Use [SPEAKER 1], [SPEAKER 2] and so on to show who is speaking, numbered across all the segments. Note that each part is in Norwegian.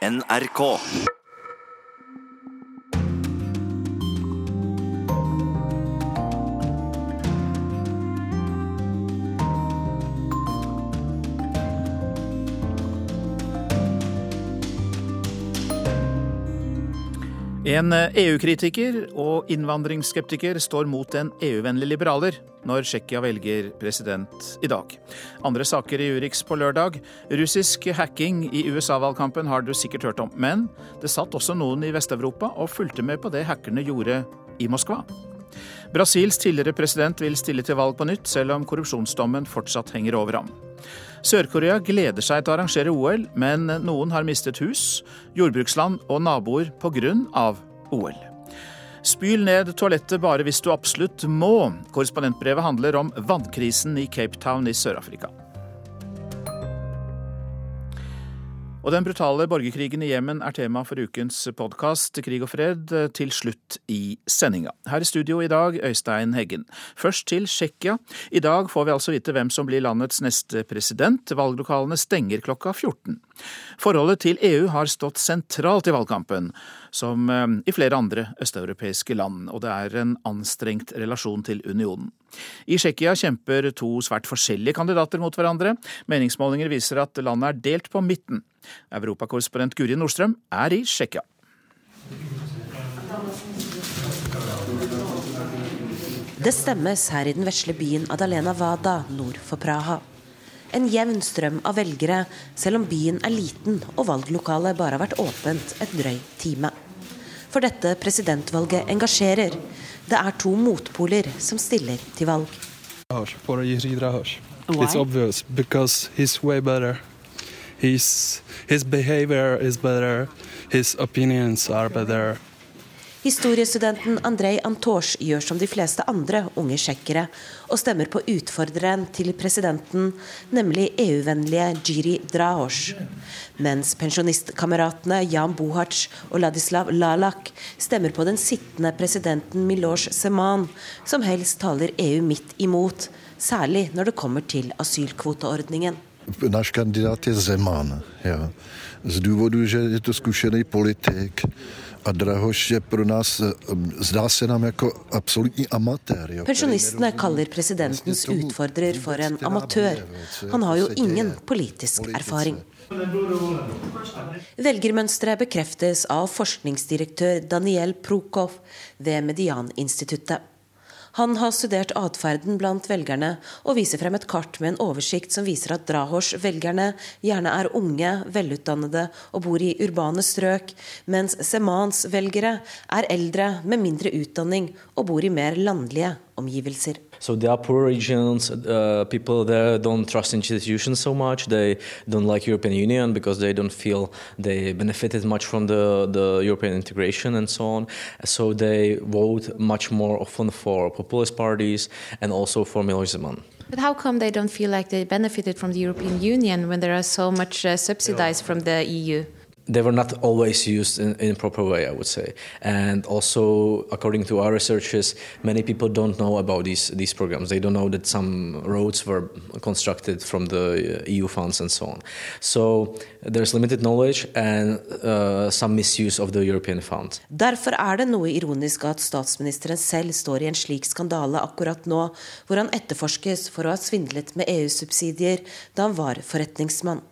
[SPEAKER 1] NRK.
[SPEAKER 2] En EU-kritiker og innvandringsskeptiker står mot en EU-vennlig liberaler når Tsjekkia velger president i dag. Andre saker i Urix på lørdag. Russisk hacking i USA-valgkampen har du sikkert hørt om. Men det satt også noen i Vest-Europa og fulgte med på det hackerne gjorde i Moskva. Brasils tidligere president vil stille til valg på nytt, selv om korrupsjonsdommen fortsatt henger over ham. Sør-Korea gleder seg til å arrangere OL, men noen har mistet hus, jordbruksland og naboer pga. OL. Spyl ned toalettet bare hvis du absolutt må. Korrespondentbrevet handler om vannkrisen i Cape Town i Sør-Afrika. Og den brutale borgerkrigen i Jemen er tema for ukens podkast Krig og fred til slutt i sendinga. Her i studio i dag, Øystein Heggen. Først til Tsjekkia. I dag får vi altså vite hvem som blir landets neste president. Valglokalene stenger klokka 14. Forholdet til EU har stått sentralt i valgkampen, som i flere andre østeuropeiske land, og det er en anstrengt relasjon til unionen. I Tsjekkia kjemper to svært forskjellige kandidater mot hverandre. Meningsmålinger viser at landet er delt på midten. Europakorrespondent Guri Nordstrøm er i Tsjekkia.
[SPEAKER 3] Det stemmes her i den vesle byen Adalena Vada nord for Praha. En jevn strøm av velgere, selv om byen er liten og valglokalet bare har vært åpent et drøy time. For dette presidentvalget engasjerer. Det er to motpoler som stiller til valg.
[SPEAKER 4] Drahoš. It's obvious because he's way better. He's, his behavior is better. His opinions are better.
[SPEAKER 3] Historiestudenten Andrej Antors gjør som de fleste andre unge tsjekkere, og stemmer på utfordreren til presidenten, nemlig EU-vennlige Jiri Drahoš. Mens pensjonistkameratene Jan Buhac og Ladislav Lalak stemmer på den sittende presidenten Miloš Seman, som helst taler EU midt imot, særlig når det kommer til asylkvoteordningen.
[SPEAKER 5] Náš kandidát je Zeman, Já. Z důvodu, že je to zkušený politik a Drahoš je pro nás, zdá se nám jako absolutní amatér. Jo.
[SPEAKER 3] Pensjonistene kaller presidentens utfordrer for en amatør. Han har jo ingen politisk erfaring. Velgermønsteret bekreftes av forskningsdirektør Daniel Prokov ved Medianinstituttet. Han har studert atferden blant velgerne, og viser frem et kart med en oversikt som viser at Drahors-velgerne gjerne er unge, velutdannede og bor i urbane strøk, mens Semans velgere er eldre med mindre utdanning og bor i mer landlige omgivelser.
[SPEAKER 6] So there are poor regions. Uh, people there don't trust institutions so much. They don't like European Union because they don't feel they benefited much from the, the European integration and so on. So they vote much more often for populist parties and also for Miloš Zeman.
[SPEAKER 7] But how come they don't feel like they benefited from the European Union when there are so much uh, subsidized from the EU?
[SPEAKER 6] They were not always used in, in a proper way, I would say. And also, according to our researches, many people don't know about these these programs. They don't know that some roads were constructed from the EU funds and so on. So there's limited knowledge and uh, some misuse of the European funds.
[SPEAKER 3] Derfor er det noe ironisk at statsministeren selv står i en slik skandale akkurat nå, hvor han etterforskes for å ha svindlet med EU-subsidier da han var forretningsmann.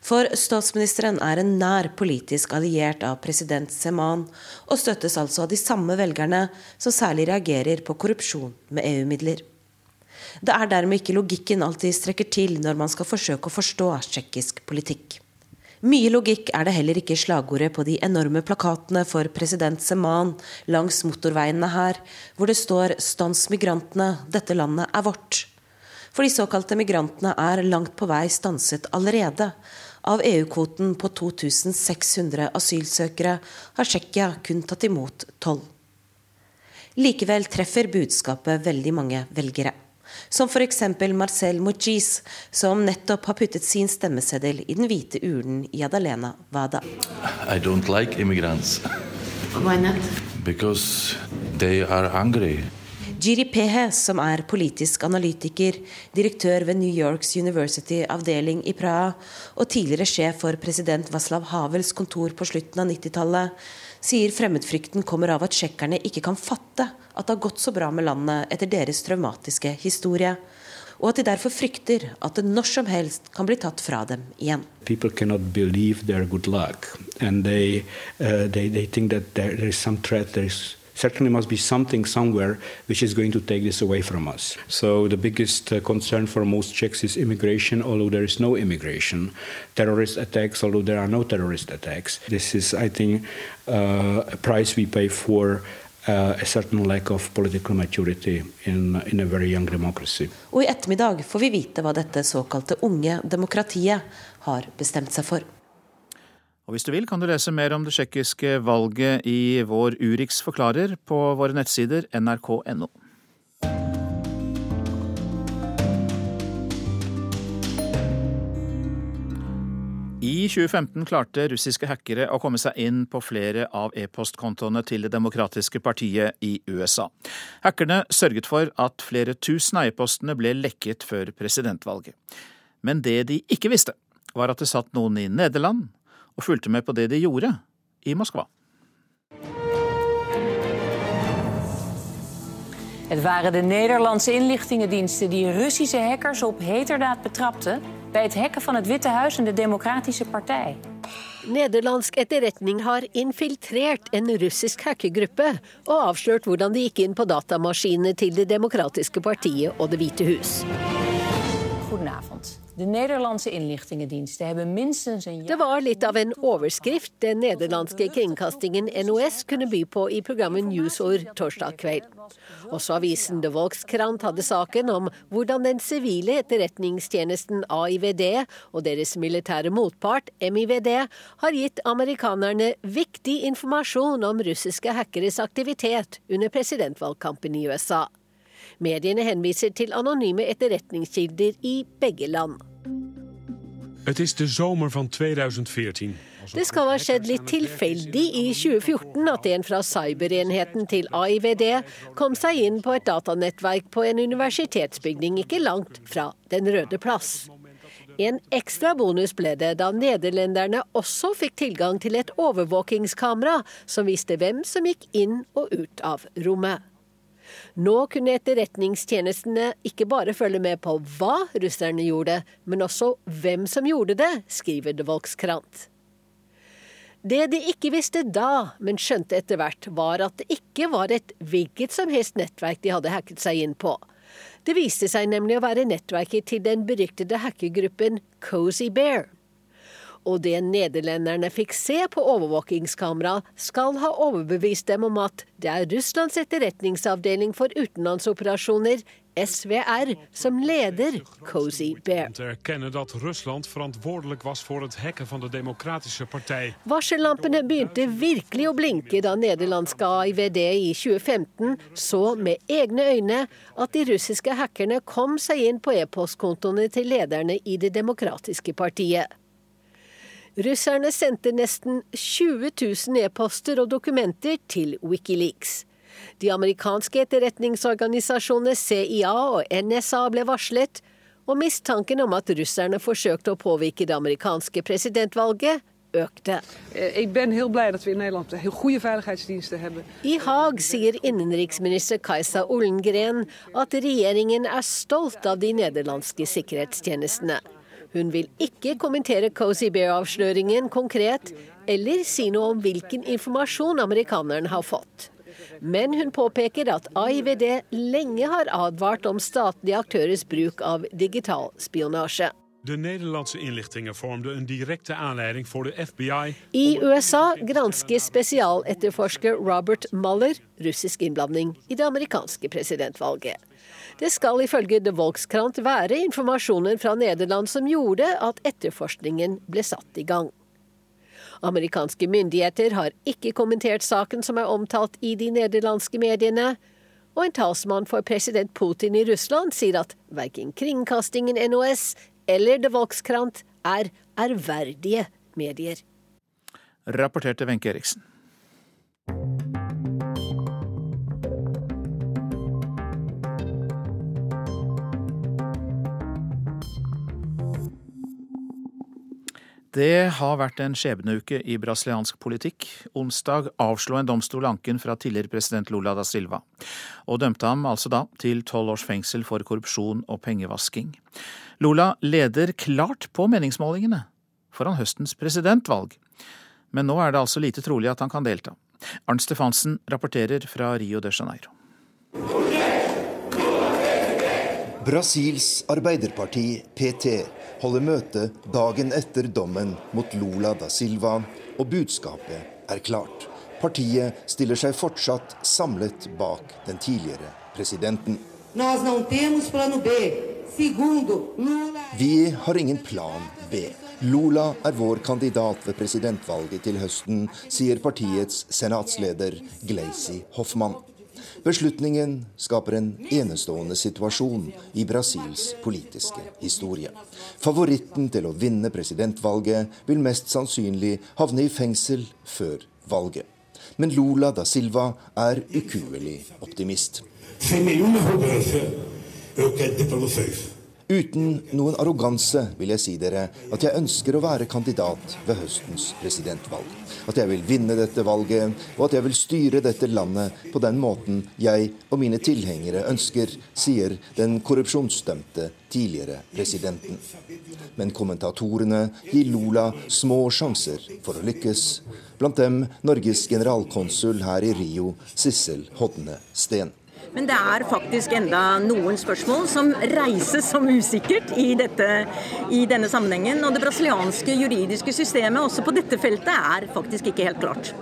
[SPEAKER 3] For statsministeren er en nær politisk alliert av president Seman, og støttes altså av de samme velgerne som særlig reagerer på korrupsjon med EU-midler. Det er dermed ikke logikken alltid strekker til når man skal forsøke å forstå tsjekkisk politikk. Mye logikk er det heller ikke i slagordet på de enorme plakatene for president Seman langs motorveiene her, hvor det står 'Stans migrantene, dette landet er vårt'. For de såkalte migrantene er langt på vei stanset allerede. Av EU-kvoten på 2600 asylsøkere har Tsjekkia kun tatt imot tolv. Likevel treffer budskapet veldig mange velgere. Som f.eks. Marcel Mojis, som nettopp har puttet sin stemmeseddel i den hvite urnen i Adalena Vada.
[SPEAKER 8] I don't like immigrants
[SPEAKER 7] Why not?
[SPEAKER 8] because they are hungry.
[SPEAKER 3] Jiri Pehe, som er politisk analytiker, direktør ved New Yorks University avdeling i Praha og tidligere sjef for president Vaslav Havels kontor på slutten av 90-tallet, sier fremmedfrykten kommer av at tsjekkerne ikke kan fatte at det har gått så bra med landet etter deres traumatiske historie og at de derfor frykter at det når som helst kan bli tatt fra dem igjen.
[SPEAKER 1] People cannot believe their good luck, and they, uh, they, they think that there, there is some certainly must be something somewhere which is going to take this away from us. So the biggest uh, concern for most Czechs is immigration, although there is no immigration. Terrorist attacks, although there are no terrorist attacks. This is, I think, uh, a price we pay for Uh, a certain lack of political maturity in, in a very young democracy.
[SPEAKER 3] Og i ettermiddag får vi vite hva dette såkalte unge demokratiet har bestemt seg for.
[SPEAKER 2] Og Hvis du vil, kan du lese mer om det tsjekkiske valget i vår Urix forklarer på våre nettsider nrk.no. I 2015 klarte russiske hackere å komme seg inn på flere av e-postkontoene til Det demokratiske partiet i USA. Hackerne sørget for at flere tusen av e-postene ble lekket før presidentvalget. Men det de ikke visste, var at det satt noen i Nederland og fulgte med på det de gjorde i Moskva.
[SPEAKER 8] Het waren de Nederlandse inlichtingendiensten die Russische hackers op heterdaad betrapten bij het hacken van het Witte Huis en de Democratische Partij.
[SPEAKER 9] Nederlandsk etterretning har infiltrert en russisk hackergruppe og avslørt hvordan de gikk inn på datamaskinene til Det demokratiske partiet og Det hvite hus.
[SPEAKER 8] Goedenavond. De Nederlandse inlichtingendiensten hebben minstens een jaar...
[SPEAKER 9] Det var litt av en overskrift den nederlandske kringkastingen NOS kunne by på i programmet Newsord torsdag kveld. Også avisen The Volkskrant hadde saken om hvordan den sivile etterretningstjenesten AIVD og deres militære motpart MIVD har gitt amerikanerne viktig informasjon om russiske hackeres aktivitet under presidentvalgkampen i USA. Mediene henviser til anonyme etterretningskilder i begge land.
[SPEAKER 10] Het is de zomer van 2014.
[SPEAKER 9] Det skal ha skjedd litt tilfeldig i 2014 at en fra cyberenheten til AIVD kom seg inn på et datanettverk på en universitetsbygning ikke langt fra Den røde plass. En ekstra bonus ble det da nederlenderne også fikk tilgang til et overvåkingskamera som viste hvem som gikk inn og ut av rommet. Nå kunne etterretningstjenestene ikke bare følge med på hva russerne gjorde, men også hvem som gjorde det, skriver The Volkskrant. Det de ikke visste da, men skjønte etter hvert, var at det ikke var et hvilket som helst nettverk de hadde hacket seg inn på. Det viste seg nemlig å være nettverket til den beryktede hackergruppen Cozy Bear og det nederlenderne fikk se på overvåkingskamera, skal ha overbevist dem om at det er Russlands etterretningsavdeling for utenlandsoperasjoner, SVR, som leder Cozy Bear. Varsellampene begynte virkelig å blinke da nederlandske AIVD i 2015 så med egne øyne at de russiske hackerne kom seg inn på e-postkontoene til lederne i Det demokratiske partiet. Russerne sendte nesten 20 000 e-poster og dokumenter til Wikileaks. De amerikanske etterretningsorganisasjonene CIA og NSA ble varslet, og mistanken om at russerne forsøkte å påvirke det amerikanske presidentvalget, økte.
[SPEAKER 11] Jeg er heel blij at vi i Nederland har gode veiligheidsdiensten.
[SPEAKER 9] I Haag sier innenriksminister Kajsa Ollengren at regjeringen er stolt av de nederlandske sikkerhetstjenestene. Hun vil ikke kommentere Cozy Bear-avsløringen konkret, eller si noe om hvilken informasjon amerikaneren har fått. Men hun påpeker at AIVD lenge har advart om statlige aktørers bruk av digital spionasje.
[SPEAKER 10] De Nederlandse inlichtingen vormden een directe aanleiding voor de FBI.
[SPEAKER 9] I USA gransker spesialetterforsker Robert Mueller russisk innblanding i det amerikanske presidentvalget. Det skal ifølge The Volkskrant være informasjonen fra Nederland som gjorde at etterforskningen ble satt i gang. Amerikanske myndigheter har ikke kommentert saken som er omtalt i de nederlandske mediene, og en talsmann for president Putin i Russland sier at verken kringkastingen NOS eller The Volkskrant er ærverdige medier.
[SPEAKER 2] Rapporterte Wenche Eriksen. Det har vært en skjebneuke i brasiliansk politikk. Onsdag avslo en domstol anken fra tidligere president Lula da Silva, og dømte ham altså da til tolv års fengsel for korrupsjon og pengevasking. Lula leder klart på meningsmålingene foran høstens presidentvalg, men nå er det altså lite trolig at han kan delta. Arnt Stefansen rapporterer fra Rio de Janeiro.
[SPEAKER 12] Brasils arbeiderparti, PT, holder møte dagen etter dommen mot Lula da Silva, og budskapet er klart. Partiet stiller seg fortsatt samlet bak den tidligere presidenten. Vi har ingen plan B. Lula er vår kandidat ved presidentvalget til høsten, sier partiets senatsleder Gleisi Hoffmann. Beslutningen skaper en enestående situasjon i Brasils politiske historie. Favoritten til å vinne presidentvalget vil mest sannsynlig havne i fengsel før valget. Men Lula da Silva er ukuelig optimist. Uten noen arroganse vil jeg si dere at jeg ønsker å være kandidat ved høstens presidentvalg. At jeg vil vinne dette valget, og at jeg vil styre dette landet på den måten jeg og mine tilhengere ønsker, sier den korrupsjonsdømte tidligere presidenten. Men kommentatorene gir Lula små sjanser for å lykkes. Blant dem Norges generalkonsul her i Rio, Sissel Hodne Steen.
[SPEAKER 13] Men det er faktisk enda noen spørsmål som reises som usikkert i, dette, i denne sammenhengen. Og det brasilianske juridiske systemet også på dette feltet er faktisk ikke helt klart.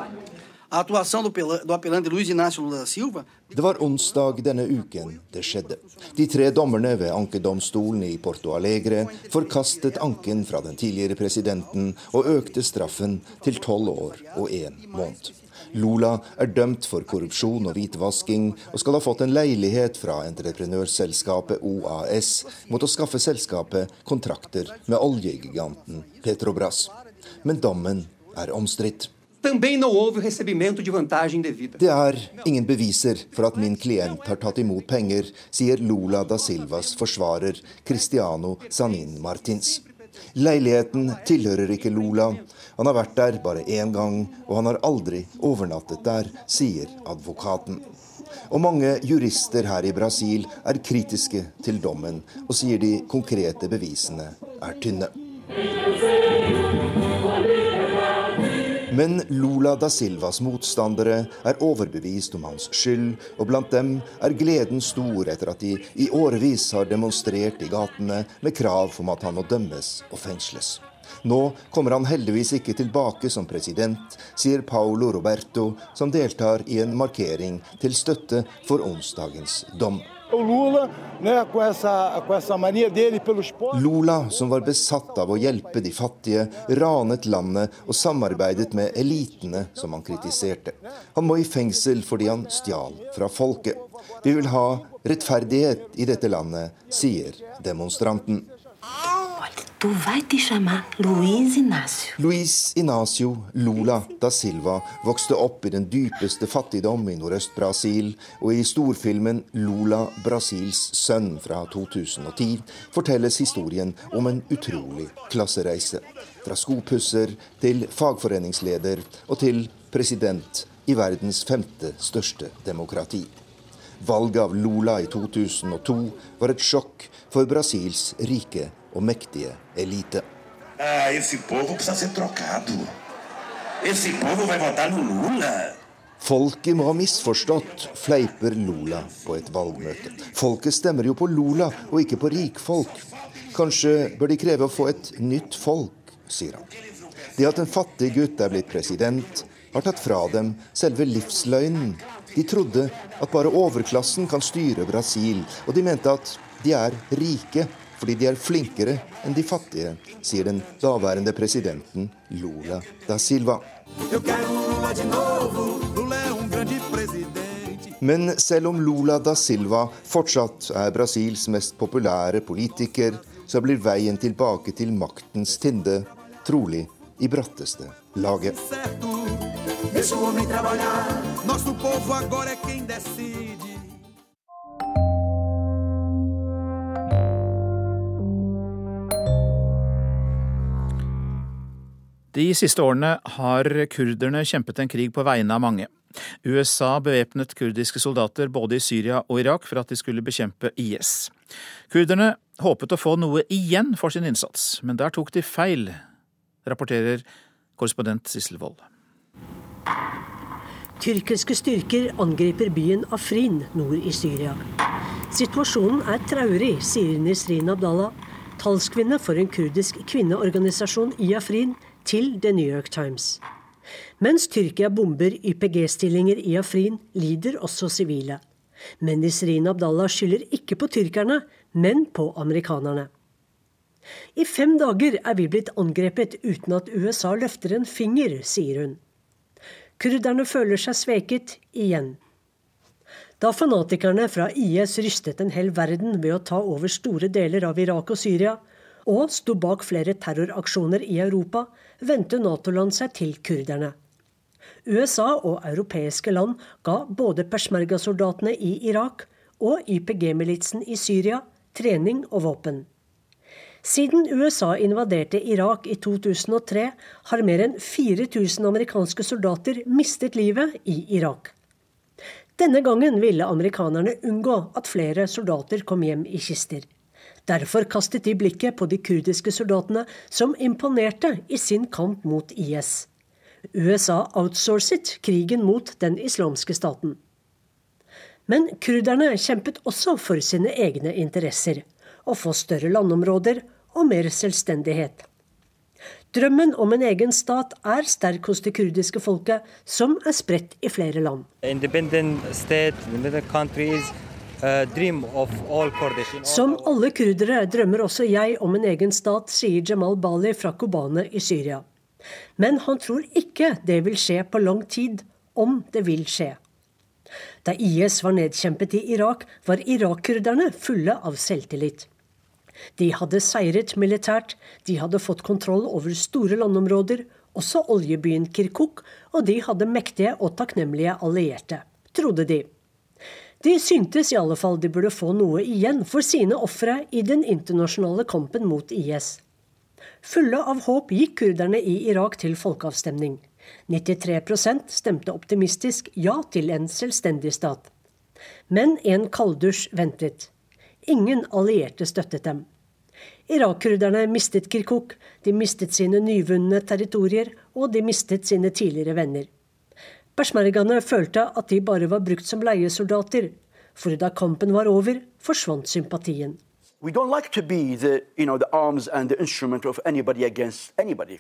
[SPEAKER 12] Det var onsdag denne uken det skjedde. De tre dommerne ved ankedomstolen i Porto Alegre forkastet anken fra den tidligere presidenten og økte straffen til tolv år og én måned. Lula er dømt for korrupsjon og hvitvasking, og skal ha fått en leilighet fra entreprenørselskapet OAS mot å skaffe selskapet kontrakter med oljegiganten Petrobras. Men dommen er omstridt. Det er ingen beviser for at min klient har tatt imot penger, sier Lula da Silvas forsvarer Cristiano Sanin Martins. Leiligheten tilhører ikke Lula. Han har vært der bare én gang, og han har aldri overnattet der, sier advokaten. Og mange jurister her i Brasil er kritiske til dommen, og sier de konkrete bevisene er tynne. Men Lula da Silvas motstandere er overbevist om hans skyld, og blant dem er gleden stor etter at de i årevis har demonstrert i gatene med krav om at han må dømmes og fengsles. Nå kommer han heldigvis ikke tilbake som president, sier Paolo Roberto, som deltar i en markering til støtte for onsdagens dom. Lula, dele pelos. Lula, som var besatt av å hjelpe de fattige, ranet landet og samarbeidet med elitene som han kritiserte. Han må i fengsel fordi han stjal fra folket. Vi vil ha rettferdighet i dette landet, sier demonstranten.
[SPEAKER 14] Tu vai te chamar Luiz Inácio.
[SPEAKER 12] Luiz Inácio Lula da Silva vokste opp i den dypeste fattigdom i Nordøst-Brasil, og i storfilmen 'Lula Brasils sønn' fra 2010 fortelles historien om en utrolig klassereise. Fra skopusser til fagforeningsleder og til president i verdens femte største demokrati. Valget av Lula i 2002 var et sjokk for Brasils rike og mektige elite. Ah, Folket må ha misforstått, fleiper Lula på et valgmøte. Folket stemmer jo på Lula og ikke på rikfolk. Kanskje bør de kreve å få et nytt folk, sier han. Det at en fattig gutt er blitt president, har tatt fra dem selve livsløgnen. De trodde at bare overklassen kan styre Brasil, og de mente at de er rike fordi de er flinkere enn de fattige, sier den daværende presidenten Lula da Silva. Men selv om Lula da Silva fortsatt er Brasils mest populære politiker, så blir veien tilbake til maktens tinde trolig i bratteste laget. Deixa o homem trabalhar, nosso povo agora é quem decide.
[SPEAKER 2] De siste årene har kurderne kjempet en krig på vegne av mange. USA bevæpnet kurdiske soldater både i Syria og Irak for at de skulle bekjempe IS. Kurderne håpet å få noe igjen for sin innsats, men der tok de feil, rapporterer korrespondent Sissel Wold.
[SPEAKER 15] Tyrkiske styrker angriper byen Afrin nord i Syria. Situasjonen er traurig, sier Nisrin Abdallah, talskvinne for en kurdisk kvinneorganisasjon i Afrin, til The New York Times. Mens Tyrkia bomber YPG-stillinger i Afrin, lider også sivile. Men Nisrin Abdallah skylder ikke på tyrkerne, men på amerikanerne. I fem dager er vi blitt angrepet uten at USA løfter en finger, sier hun. Kurderne føler seg sveket igjen. Da fanatikerne fra IS rystet en hel verden ved å ta over store deler av Irak og Syria, og sto bak flere terroraksjoner i Europa, vendte Nato-land seg til kurderne. USA og europeiske land ga både peshmerga-soldatene i Irak og YPG-militsen i Syria trening og våpen. Siden USA invaderte Irak i 2003, har mer enn 4000 amerikanske soldater mistet livet i Irak. Denne gangen ville amerikanerne unngå at flere soldater kom hjem i kister. Derfor kastet de blikket på de kurdiske soldatene som imponerte i sin kamp mot IS. USA outsourcet krigen mot den islamske staten. Men kurderne kjempet også for sine egne interesser å få større landområder og mer selvstendighet. Drømmen om en egen stat er sterk hos det kurdiske folket, som er spredt i flere land. Som alle kurdere drømmer også jeg om en egen stat, sier Jamal Bali fra Kobane i Syria. Men han tror ikke det vil skje på lang tid, om det vil skje. Da IS var nedkjempet i Irak, var Irak-kurderne fulle av selvtillit. De hadde seiret militært, de hadde fått kontroll over store landområder, også oljebyen Kirkuk, og de hadde mektige og takknemlige allierte, trodde de. De syntes i alle fall de burde få noe igjen for sine ofre i den internasjonale kampen mot IS. Fulle av håp gikk kurderne i Irak til folkeavstemning. 93% stemte optimistisk ja til en selvstendig stat. Men en kalddusj ventet. Ingen allierte støttet dem. Irak-kurderne mistet Kirkuk, de mistet sine nyvunne territorier, og de mistet sine tidligere venner. Persmergane følte at de bare var brukt som leiesoldater, for da kampen var over, forsvant sympatien. We don't like to be the, you know, the arms and the instrument of anybody against anybody.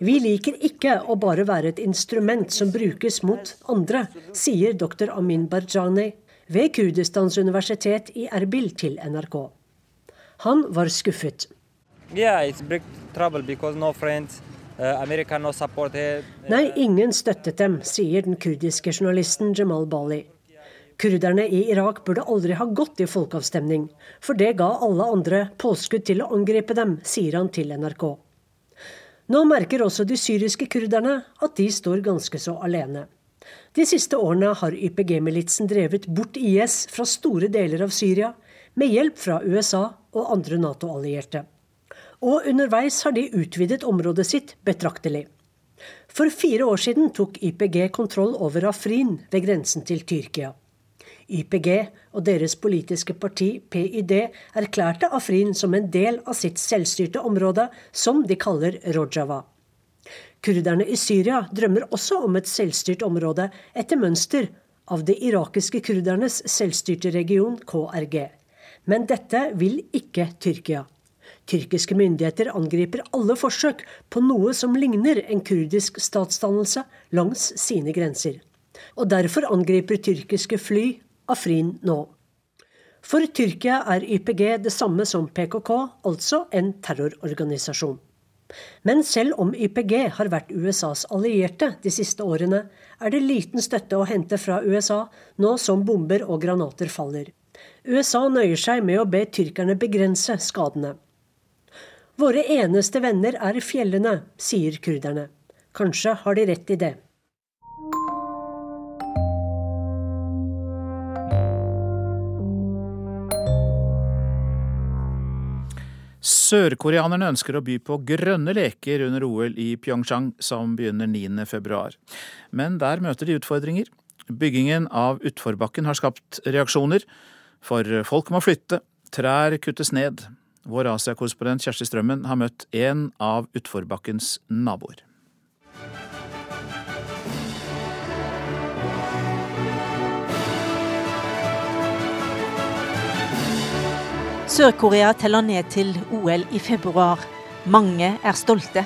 [SPEAKER 15] Vi liker ikke å bare være et instrument som brukes mot andre, sier dr. Amin Barjani ved Kurdistans universitet i Erbil til NRK. Han var skuffet. Yeah, it's big trouble because no Nei, ingen støttet dem, sier den kurdiske journalisten Jamal Bali. Kurderne i Irak burde aldri ha gått i folkeavstemning, for det ga alle andre påskudd til å angripe dem, sier han til NRK. Nå merker også de syriske kurderne at de står ganske så alene. De siste årene har YPG-militsen drevet bort IS fra store deler av Syria, med hjelp fra USA og andre Nato-allierte. Og underveis har de utvidet området sitt betraktelig. For fire år siden tok YPG kontroll over Afrin ved grensen til Tyrkia. YPG og deres politiske parti PID erklærte Afrin som en del av sitt selvstyrte område, som de kaller Rojava. Kurderne i Syria drømmer også om et selvstyrt område etter mønster av det irakiske kurdernes selvstyrte region KRG. Men dette vil ikke Tyrkia. Tyrkiske myndigheter angriper alle forsøk på noe som ligner en kurdisk statsdannelse langs sine grenser. Og derfor angriper tyrkiske fly Afrin nå. For Tyrkia er YPG det samme som PKK, altså en terrororganisasjon. Men selv om YPG har vært USAs allierte de siste årene, er det liten støtte å hente fra USA nå som bomber og granater faller. USA nøyer seg med å be tyrkerne begrense skadene. Våre eneste venner er fjellene, sier kurderne. Kanskje har de rett i det.
[SPEAKER 2] Sørkoreanerne ønsker å by på grønne leker under OL i Pyeongchang, som begynner 9.2. Men der møter de utfordringer. Byggingen av utforbakken har skapt reaksjoner, for folk må flytte, trær kuttes ned. Vår Asia-korrespondent Kjersti Strømmen har møtt en av utforbakkens naboer.
[SPEAKER 16] Sør-Korea teller ned til OL i februar. Mange er stolte.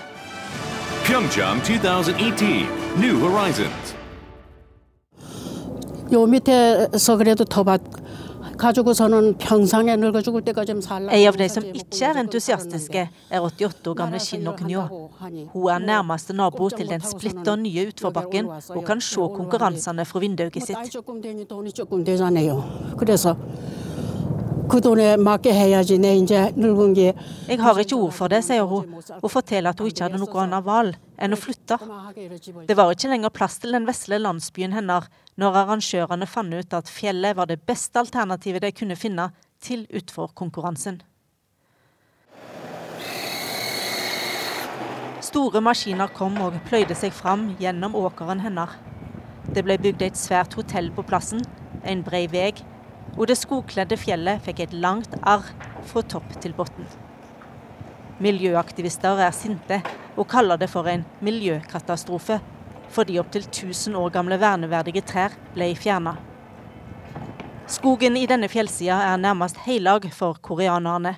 [SPEAKER 17] Pyeongchang 2018, New Horizons.
[SPEAKER 18] 요 밑에서 그래도 더박
[SPEAKER 16] Ei av de som ikke er entusiastiske, er 88 år gamle Shinno Kunyo. Hun er nærmeste nabo til den splitter nye utforbakken og kan se konkurransene fra vinduet sitt. Jeg har ikke ord for det, sier hun, og forteller at hun ikke hadde noe annet valg enn å flytte. Det var ikke lenger plass til den vesle landsbyen hennes når arrangørene fant ut at fjellet var det beste alternativet de kunne finne til utforkonkurransen. Store maskiner kom og pløyde seg fram gjennom åkeren hennes. Det ble bygd et svært hotell på plassen, en brei vei, og det skogkledde fjellet fikk et langt arr fra topp til bunn. Miljøaktivister er sinte og kaller det for en miljøkatastrofe, fordi opptil 1000 år gamle verneverdige trær ble fjerna. Skogen i denne fjellsida er nærmest heilag for koreanerne.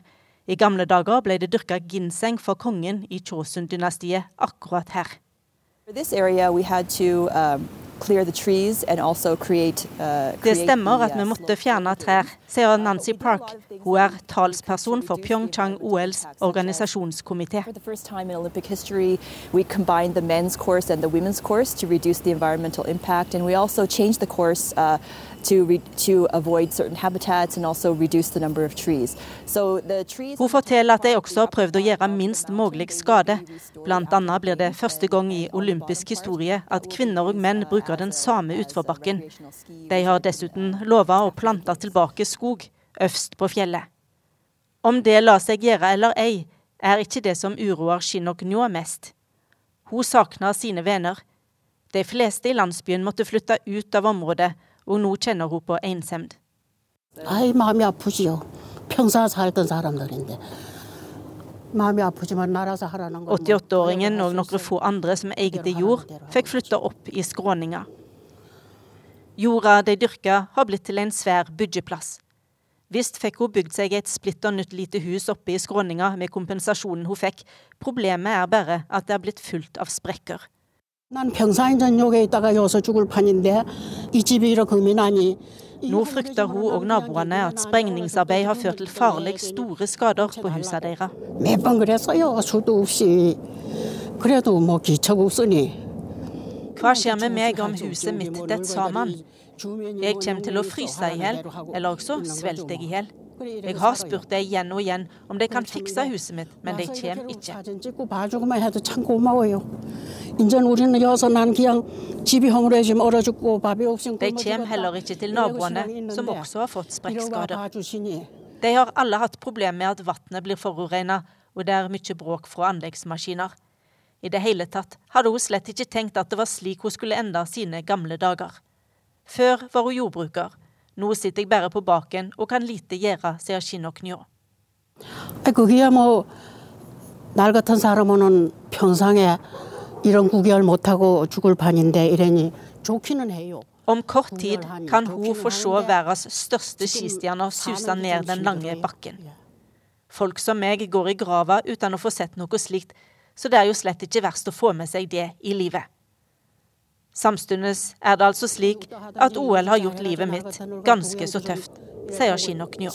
[SPEAKER 16] I gamle dager ble det dyrka ginseng for kongen i Chosun-dynastiet akkurat her.
[SPEAKER 19] For this area, we had to um, Uh,
[SPEAKER 16] Det stemmer at vi
[SPEAKER 19] uh,
[SPEAKER 16] måtte fjerne trær, sier Nancy Park. Hun er talsperson for Pyeongchang OLs organisasjonskomité.
[SPEAKER 19] Course and the women's course to reduce the environmental impact, and we also changed the course uh,
[SPEAKER 16] Hun forteller at de også har prøvd å gjøre minst mulig skade. Annet blir det første gang i olympisk historie at kvinner og menn bruker den samme utforbakken. De har dessuten lova å plante tilbake skog øverst på fjellet. Om det lar seg gjøre eller ei, er ikke det som uroer Shinok Nyo mest. Hun savner sine venner. De fleste i landsbyen måtte flytte ut av området, og nå kjenner hun på
[SPEAKER 18] ensomhet. Sånn
[SPEAKER 16] 88-åringen og noen få andre som eide jord, fikk flytte opp i skråninga. Jorda de dyrka, har blitt til en svær byggeplass. Visst fikk hun bygd seg et splitter nytt lite hus oppe i skråninga med kompensasjonen hun fikk, problemet er bare at det er blitt fullt av sprekker. Nå frykter hun og naboene at sprengningsarbeid har ført til farlig store skader på husene deres. Hva skjer med meg om huset mitt detter sammen? Jeg kommer til å fryse i hjel, eller også svelter jeg i hjel. Jeg har spurt deg igjen og igjen om de kan fikse huset mitt, men de kommer ikke. De kommer heller ikke til naboene, som også har fått sprekkskader. De har alle hatt problemer med at vannet blir forurensa, og det er mye bråk fra anleggsmaskiner. I det hele tatt hadde hun slett ikke tenkt at det var slik hun skulle enda sine gamle dager. Før var hun jordbruker nå sitter jeg bare på baken og kan lite gjøre, sier
[SPEAKER 18] Shinoknyo.
[SPEAKER 16] Om kort tid kan hun få se verdens største skistjerne suse ned den lange bakken. Folk som meg går i grava uten å få sett noe slikt, så det er jo slett ikke verst å få med seg det i livet. Samtidig er det altså slik at OL har gjort livet mitt ganske så tøft, sier Shinok Nyo.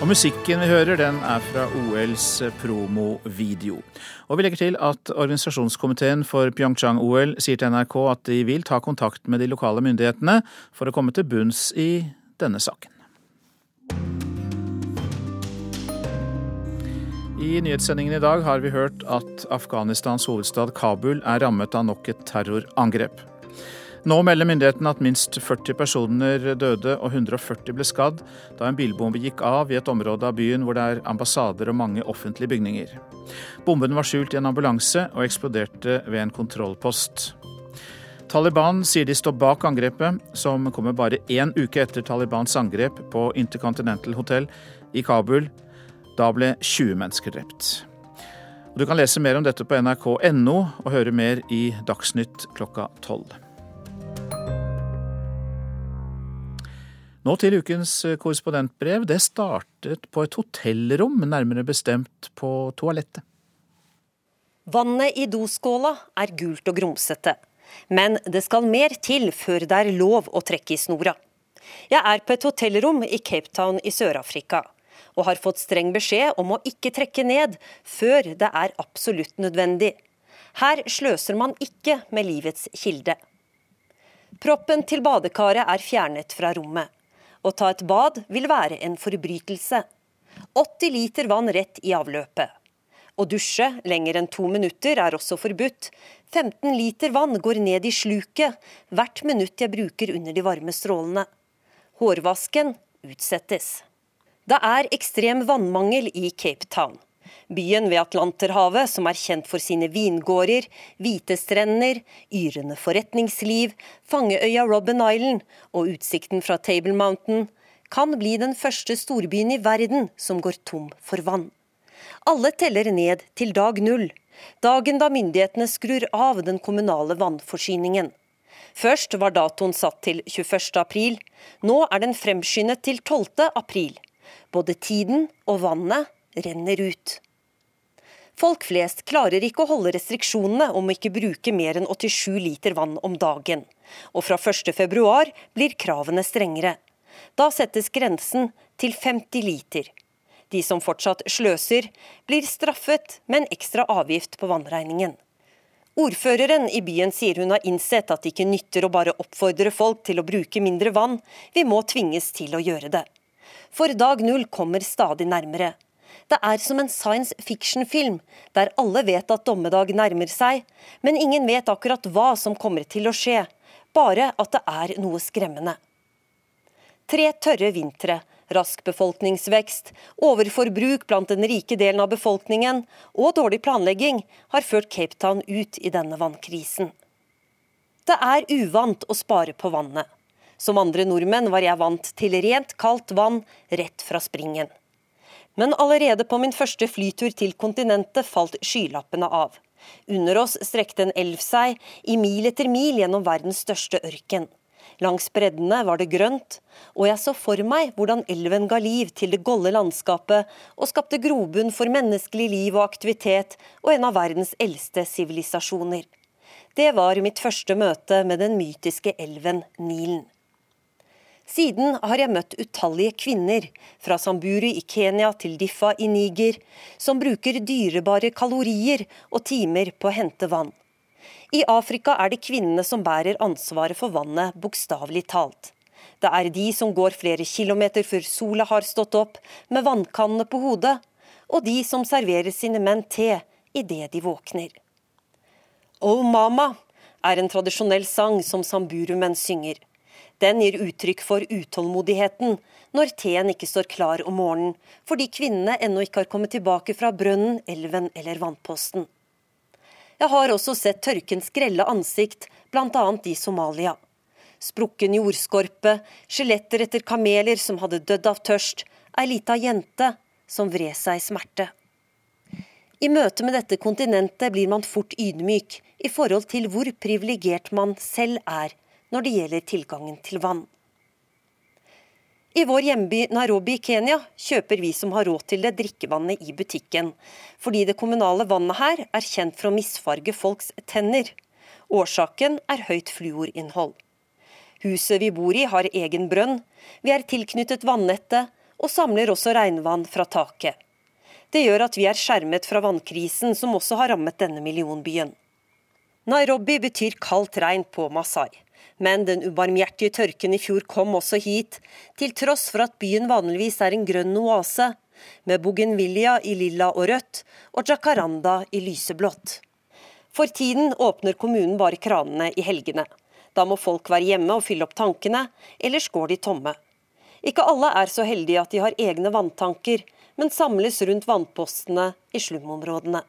[SPEAKER 2] Og musikken vi hører, den er fra OLs promovideo. Og vi legger til at organisasjonskomiteen for Pyeongchang-OL sier til NRK at de vil ta kontakt med de lokale myndighetene for å komme til bunns i denne saken. I nyhetssendingen i dag har vi hørt at Afghanistans hovedstad Kabul er rammet av nok et terrorangrep. Nå melder myndighetene at minst 40 personer døde og 140 ble skadd da en bilbombe gikk av i et område av byen hvor det er ambassader og mange offentlige bygninger. Bomben var skjult i en ambulanse og eksploderte ved en kontrollpost. Taliban sier de står bak angrepet, som kommer bare én uke etter Talibans angrep på Intercontinental Hotel i Kabul. Da ble 20 mennesker drept. Du kan lese mer om dette på nrk.no og høre mer i Dagsnytt klokka tolv. Nå til ukens korrespondentbrev. Det startet på et hotellrom, nærmere bestemt på toalettet.
[SPEAKER 20] Vannet i doskåla er gult og grumsete. Men det skal mer til før det er lov å trekke i snora. Jeg er på et hotellrom i Cape Town i Sør-Afrika, og har fått streng beskjed om å ikke trekke ned før det er absolutt nødvendig. Her sløser man ikke med livets kilde. Proppen til badekaret er fjernet fra rommet. Å ta et bad vil være en forbrytelse. 80 liter vann rett i avløpet. Å dusje lenger enn to minutter er også forbudt. 15 liter vann går ned i sluket hvert minutt jeg bruker under de varme strålene. Hårvasken utsettes. Det er ekstrem vannmangel i Cape Town. Byen ved Atlanterhavet, som er kjent for sine vingårder, hvite strender, yrende forretningsliv, fangeøya Robben Island og utsikten fra Table Mountain, kan bli den første storbyen i verden som går tom for vann. Alle teller ned til dag null, dagen da myndighetene skrur av den kommunale vannforsyningen. Først var datoen satt til 21. april, nå er den fremskyndet til 12. april. Både tiden og vannet renner ut. Folk flest klarer ikke å holde restriksjonene om å ikke bruke mer enn 87 liter vann om dagen. Og fra 1.2 blir kravene strengere. Da settes grensen til 50 liter. De som fortsatt sløser, blir straffet med en ekstra avgift på vannregningen. Ordføreren i byen sier hun har innsett at det ikke nytter å bare oppfordre folk til å bruke mindre vann, vi må tvinges til å gjøre det. For dag null kommer stadig nærmere. Det er som en science fiction-film, der alle vet at dommedag nærmer seg, men ingen vet akkurat hva som kommer til å skje, bare at det er noe skremmende. Tre tørre vintre, rask befolkningsvekst, overforbruk blant den rike delen av befolkningen og dårlig planlegging har ført Cape Town ut i denne vannkrisen. Det er uvant å spare på vannet. Som andre nordmenn var jeg vant til rent, kaldt vann rett fra springen. Men allerede på min første flytur til kontinentet falt skylappene av. Under oss strekte en elv seg i mil etter mil gjennom verdens største ørken. Langs breddene var det grønt, og jeg så for meg hvordan elven ga liv til det golde landskapet og skapte grobunn for menneskelig liv og aktivitet og en av verdens eldste sivilisasjoner. Det var mitt første møte med den mytiske elven Nilen. Siden har jeg møtt utallige kvinner, fra Samburu i Kenya til Diffa i Niger, som bruker dyrebare kalorier og timer på å hente vann. I Afrika er det kvinnene som bærer ansvaret for vannet, bokstavelig talt. Det er de som går flere kilometer før sola har stått opp, med vannkannene på hodet, og de som serverer sine menn te idet de våkner. Oh Mama er en tradisjonell sang som samburumenn synger. Den gir uttrykk for utålmodigheten når teen ikke står klar om morgenen, fordi kvinnene ennå ikke har kommet tilbake fra brønnen, elven eller vannposten. Jeg har også sett tørkens grelle ansikt, bl.a. i Somalia. Sprukken jordskorpe, skjeletter etter kameler som hadde dødd av tørst, ei lita jente som vred seg i smerte. I møte med dette kontinentet blir man fort ydmyk i forhold til hvor privilegert man selv er når det gjelder tilgangen til vann. I vår hjemby Nairobi i Kenya kjøper vi som har råd til det, drikkevannet i butikken, fordi det kommunale vannet her er kjent for å misfarge folks tenner. Årsaken er høyt fluorinnhold. Huset vi bor i har egen brønn, vi er tilknyttet vannettet og samler også regnvann fra taket. Det gjør at vi er skjermet fra vannkrisen som også har rammet denne millionbyen. Nairobi betyr kaldt regn på Masai. Men den ubarmhjertige tørken i fjor kom også hit, til tross for at byen vanligvis er en grønn oase, med bougainvillea i lilla og rødt og jacaranda i lyseblått. For tiden åpner kommunen bare kranene i helgene. Da må folk være hjemme og fylle opp tankene, ellers går de tomme. Ikke alle er så heldige at de har egne vanntanker, men samles rundt vannpostene i slumområdene.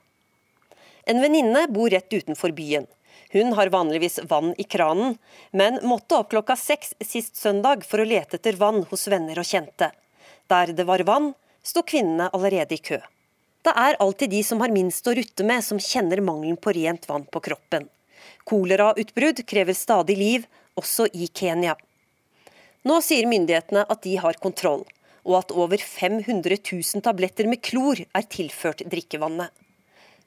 [SPEAKER 20] En venninne bor rett utenfor byen. Hun har vanligvis vann i kranen, men måtte opp klokka seks sist søndag for å lete etter vann hos venner og kjente. Der det var vann, sto kvinnene allerede i kø. Det er alltid de som har minst å rutte med, som kjenner mangelen på rent vann på kroppen. Kolerautbrudd krever stadig liv, også i Kenya. Nå sier myndighetene at de har kontroll, og at over 500 000 tabletter med klor er tilført drikkevannet.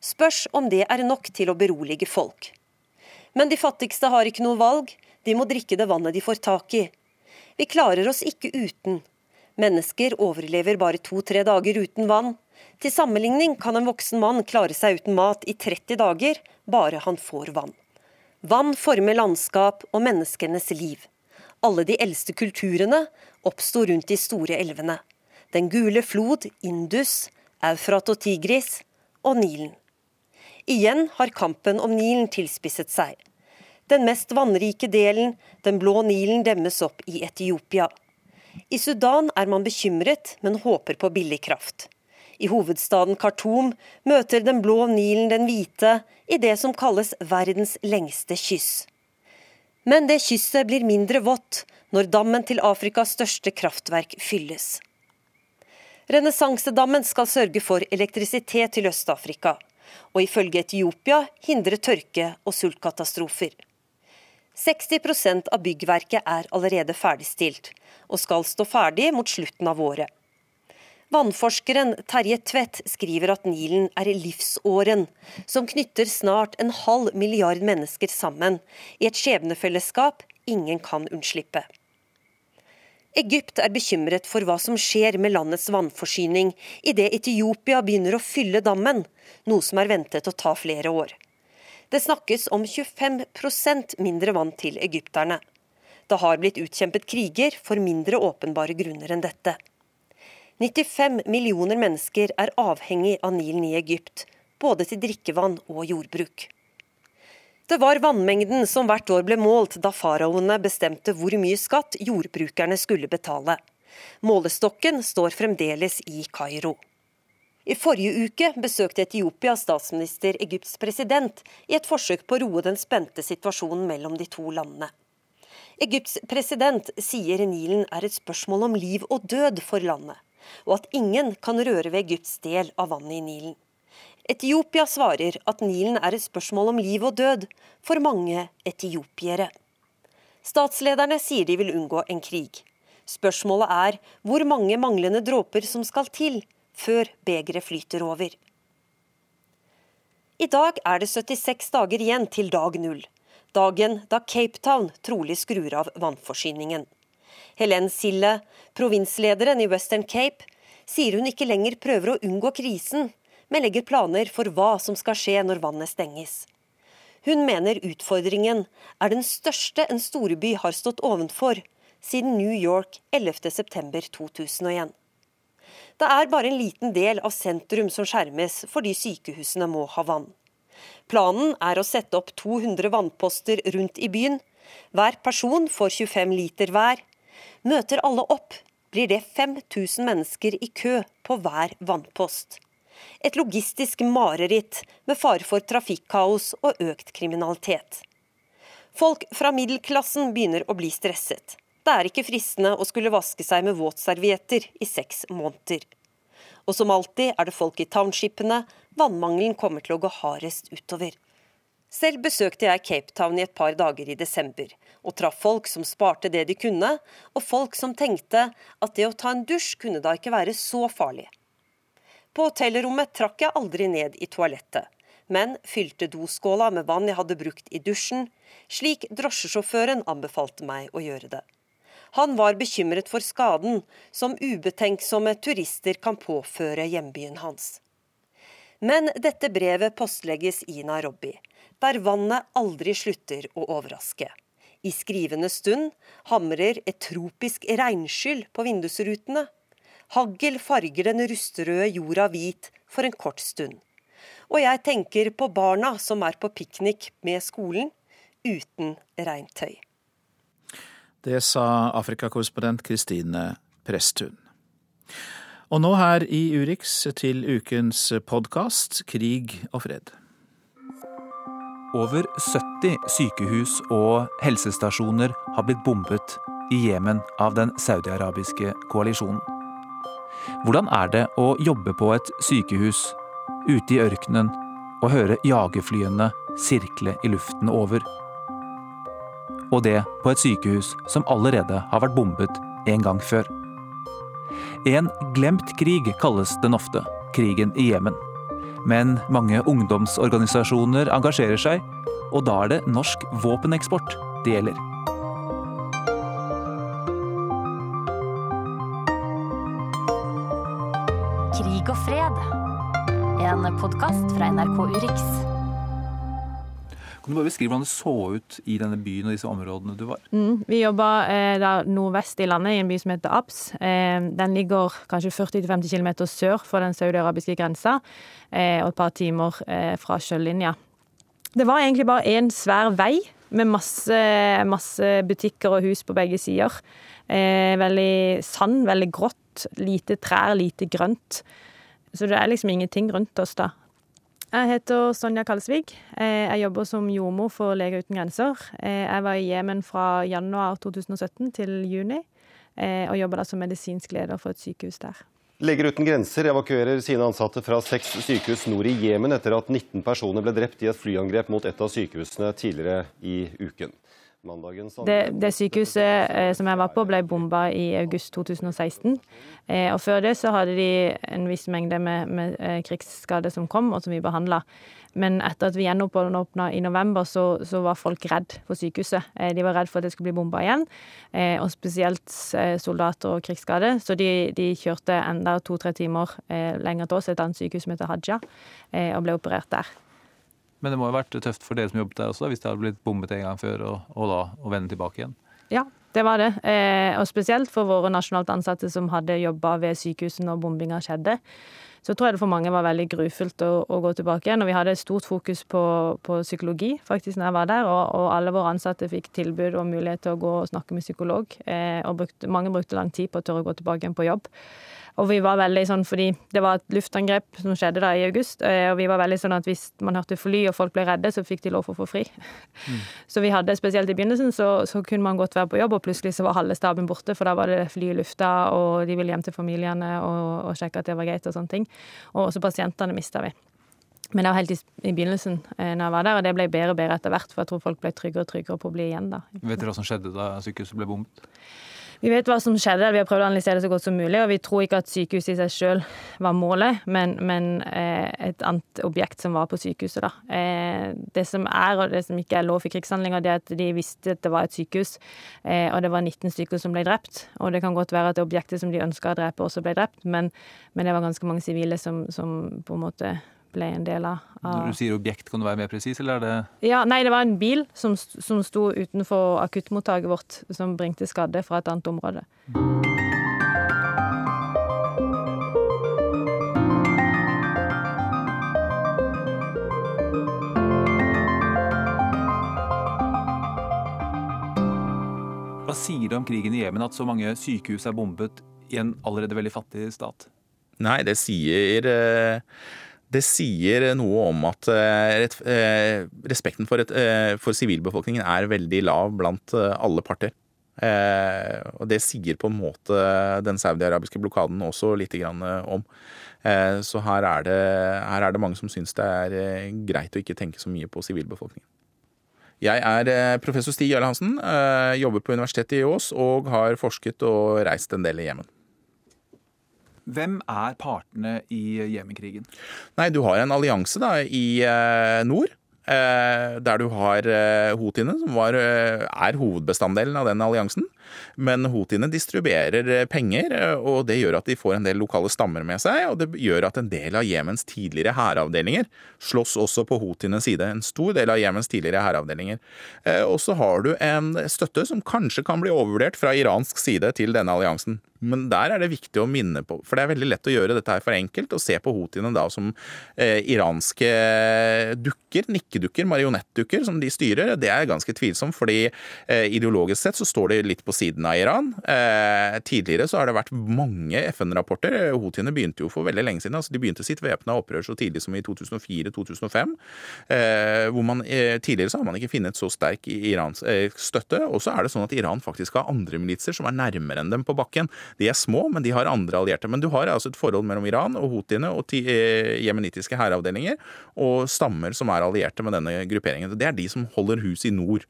[SPEAKER 20] Spørs om det er nok til å berolige folk. Men de fattigste har ikke noe valg, de må drikke det vannet de får tak i. Vi klarer oss ikke uten. Mennesker overlever bare to-tre dager uten vann. Til sammenligning kan en voksen mann klare seg uten mat i 30 dager, bare han får vann. Vann former landskap og menneskenes liv. Alle de eldste kulturene oppsto rundt de store elvene. Den gule flod, Indus, Eufrat og Tigris og Nilen. Igjen har kampen om Nilen tilspisset seg. Den mest vannrike delen, den blå Nilen, demmes opp i Etiopia. I Sudan er man bekymret, men håper på billig kraft. I hovedstaden Khartoum møter den blå Nilen den hvite i det som kalles verdens lengste kyss. Men det kysset blir mindre vått når dammen til Afrikas største kraftverk fylles. Renessansedammen skal sørge for elektrisitet til Øst-Afrika og ifølge Etiopia hindre tørke og sultkatastrofer. 60% av byggverket er allerede ferdigstilt, og skal stå ferdig mot slutten av året. Vannforskeren Terje Tvedt skriver at Nilen er livsåren, som knytter snart en halv milliard mennesker sammen i et skjebnefellesskap ingen kan unnslippe. Egypt er bekymret for hva som skjer med landets vannforsyning idet Etiopia begynner å fylle dammen, noe som er ventet å ta flere år. Det snakkes om 25% mindre vann til egypterne. Det har blitt utkjempet kriger for mindre åpenbare grunner enn dette. 95 millioner mennesker er avhengig av Nilen i Egypt, både til drikkevann og jordbruk. Det var vannmengden som hvert år ble målt da faraoene bestemte hvor mye skatt jordbrukerne skulle betale. Målestokken står fremdeles i Kairo. I forrige uke besøkte Etiopias statsminister Egypts president i et forsøk på å roe den spente situasjonen mellom de to landene. Egypts president sier Nilen er et spørsmål om liv og død for landet, og at ingen kan røre ved Egypts del av vannet i Nilen. Etiopia svarer at Nilen er et spørsmål om liv og død for mange etiopiere. Statslederne sier de vil unngå en krig. Spørsmålet er hvor mange manglende dråper som skal til før begeret flyter over. I dag er det 76 dager igjen til dag null, dagen da Cape Town trolig skrur av vannforsyningen. Helen Sille, provinslederen i Western Cape, sier hun ikke lenger prøver å unngå krisen, men legger planer for hva som skal skje når vannet stenges. Hun mener utfordringen er den største en storby har stått ovenfor siden New York 11.9.2001. Det er bare en liten del av sentrum som skjermes fordi sykehusene må ha vann. Planen er å sette opp 200 vannposter rundt i byen. Hver person får 25 liter hver. Møter alle opp, blir det 5000 mennesker i kø på hver vannpost. Et logistisk mareritt med fare for trafikkaos og økt kriminalitet. Folk fra middelklassen begynner å bli stresset. Det er ikke fristende å skulle vaske seg med våtservietter i seks måneder. Og som alltid er det folk i townshipene vannmangelen kommer til å gå hardest utover. Selv besøkte jeg Cape Town i et par dager i desember, og traff folk som sparte det de kunne, og folk som tenkte at det å ta en dusj kunne da ikke være så farlig. På hotellrommet trakk jeg aldri ned i toalettet, men fylte doskåla med vann jeg hadde brukt i dusjen, slik drosjesjåføren anbefalte meg å gjøre det. Han var bekymret for skaden som ubetenksomme turister kan påføre hjembyen hans. Men dette brevet postlegges i Nairobi, der vannet aldri slutter å overraske. I skrivende stund hamrer et tropisk regnskyll på vindusrutene. Hagl farger den rustrøde jorda hvit for en kort stund. Og jeg tenker på barna som er på piknik med skolen, uten regntøy.
[SPEAKER 2] Det sa Afrikakorrespondent Kristine Presttun. Og nå her i Urix til ukens podkast Krig og fred.
[SPEAKER 21] Over 70 sykehus og helsestasjoner har blitt bombet i Jemen av den saudiarabiske koalisjonen. Hvordan er det å jobbe på et sykehus ute i ørkenen og høre jagerflyene sirkle i luften over? og det på et sykehus som allerede har vært bombet en gang før. En glemt krig kalles den ofte, krigen i Jemen. Men mange ungdomsorganisasjoner engasjerer seg, og da er det norsk våpeneksport det gjelder.
[SPEAKER 22] En podkast fra NRK Urix.
[SPEAKER 21] Kan du bare beskrive hvordan det så ut i denne byen og disse områdene du var?
[SPEAKER 23] Mm, vi jobba eh, nordvest i landet, i en by som heter Abs. Eh, den ligger kanskje 40-50 km sør for den saudi-arabiske grensa, eh, og et par timer eh, fra sjølinja. Det var egentlig bare én svær vei med masse, masse, butikker og hus på begge sider. Eh, veldig sand, veldig grått. Lite trær, lite grønt. Så det er liksom ingenting rundt oss da. Jeg heter Sonja Kalsvik. Eh, jeg jobber som jordmor for Leger uten grenser. Eh, jeg var i Jemen fra januar 2017 til juni, eh, og jobber da som medisinsk leder for et sykehus der.
[SPEAKER 24] Leger uten grenser evakuerer sine ansatte fra seks sykehus nord i Jemen etter at 19 personer ble drept i et flyangrep mot et av sykehusene tidligere i uken.
[SPEAKER 23] Det, det, sykehuset eh, som jeg var på, ble bomba i august 2016. Eh, og før det så hadde de en viss mengde med, med eh, krigsskader som kom, og som vi behandla. Men etter at vi gjenåpna i november, så, så, var folk redd for sykehuset. Eh, de var redd for at det skulle bli bomba igjen, og spesielt soldater og krigsskade. Så de, de kjørte enda to-tre timer lenger til oss, et annet sykehus som heter Haja, og ble operert der.
[SPEAKER 21] Men det må jo ha vært tøft for dere som jobbet der også, hvis det hadde blitt bommet en gang før, og, og da å vende tilbake igjen?
[SPEAKER 23] Ja, det var det. Eh, og spesielt for våre nasjonalt ansatte som hadde jobba ved sykehuset når bombinga skjedde. Så tror jeg det for mange var veldig grufullt å, å gå tilbake igjen. Og vi hadde stort fokus på, på psykologi faktisk når jeg var der, og, og, alle våre ansatte fikk tilbud og mulighet til å gå og snakke med psykolog. Eh, og brukte, mange brukte lang tid på å tørre å gå tilbake igjen på jobb. Og vi var veldig sånn, fordi det var et luftangrep som skjedde da i august, eh, og vi var veldig sånn at hvis man hørte fly og folk ble redde, så fikk de lov for å få fri. Mm. Så vi hadde, spesielt i begynnelsen, så, så, kunne man godt være på jobb, og plutselig så var halve staben borte, for da var det fly i lufta, og de ville hjem til familiene og, og sjekke at det var greit og sånne ting. Og også pasientene mista vi. Men det var helt i, i begynnelsen eh, når jeg var der, og det ble bedre og bedre etter hvert, for jeg tror folk ble tryggere og tryggere på å bli igjen da.
[SPEAKER 21] Vet dere hva som skjedde da sykehuset ble bombet?
[SPEAKER 23] Vi vet hva som skjedde, vi har prøvd å analysere det så godt som mulig. Og vi tror ikke at sykehuset i seg sjøl var målet, men, men eh, et annet objekt som var på sykehuset. Da. Eh, det som er, og det som ikke er lov for krigshandlinger, det er at de visste at det var et sykehus. Eh, og det var 19 stykker som ble drept. Og det kan godt være at det objektet som de ønska å drepe, også ble drept, men, men, det var ganske mange sivile som, som på en måte ble en del av.
[SPEAKER 21] Når du sier objekt, kan du være mer presis, eller er det
[SPEAKER 23] Ja, nei, det var en bil som, som sto utenfor akuttmottaket vårt, som bringte skadde fra et annet område.
[SPEAKER 21] Hva sier det om krigen i Jemen at så mange sykehus er bombet i en allerede veldig fattig stat?
[SPEAKER 25] Nei, det sier eh, det sier noe om at eh, eh, respekten eh, for sivilbefolkningen er veldig lav blant alle parter. Og det sier på en måte den saudi-arabiske blokaden også litt om. Så her er, det, her er det mange som syns det er greit å ikke tenke så mye på sivilbefolkningen. Jeg er professor Stig Jarle Hansen, jobber på Universitetet i Ås og har forsket og reist en del i Jemen.
[SPEAKER 21] Hvem er partene i Jemenkrigen?
[SPEAKER 25] Nei, Du har en allianse da, i eh, nord. Eh, der du har eh, houthiene, som var, er hovedbestanddelen av den alliansen. Men houthiene distribuerer penger, og det gjør at de får en del lokale stammer med seg. Og det gjør at en del av Jemens tidligere hæravdelinger slåss også på houthienes side. En stor del av Jemens tidligere hæravdelinger. Og så har du en støtte som kanskje kan bli overvurdert fra iransk side til denne alliansen. Men der er det viktig å minne på, for det er veldig lett å gjøre dette her for enkelt, og se på houthiene da som eh, iranske dukker, nikkedukker, marionettdukker, som de styrer. Det er ganske tvilsomt, fordi eh, ideologisk sett så står de litt på siden av Iran. Eh, tidligere så har det vært mange FN-rapporter. Houthiene begynte jo for veldig lenge siden. altså De begynte sitt væpna opprør så tidlig som i 2004-2005. Eh, hvor man eh, Tidligere så har man ikke funnet så sterk Irans eh, støtte. Og så er det sånn at Iran faktisk har andre militser som er nærmere enn dem på bakken. De er små, men de har andre allierte. Men du har altså et forhold mellom Iran og houthiene og eh, jemenittiske hæravdelinger og stammer som er allierte med denne grupperingen. Det er de som holder hus i nord.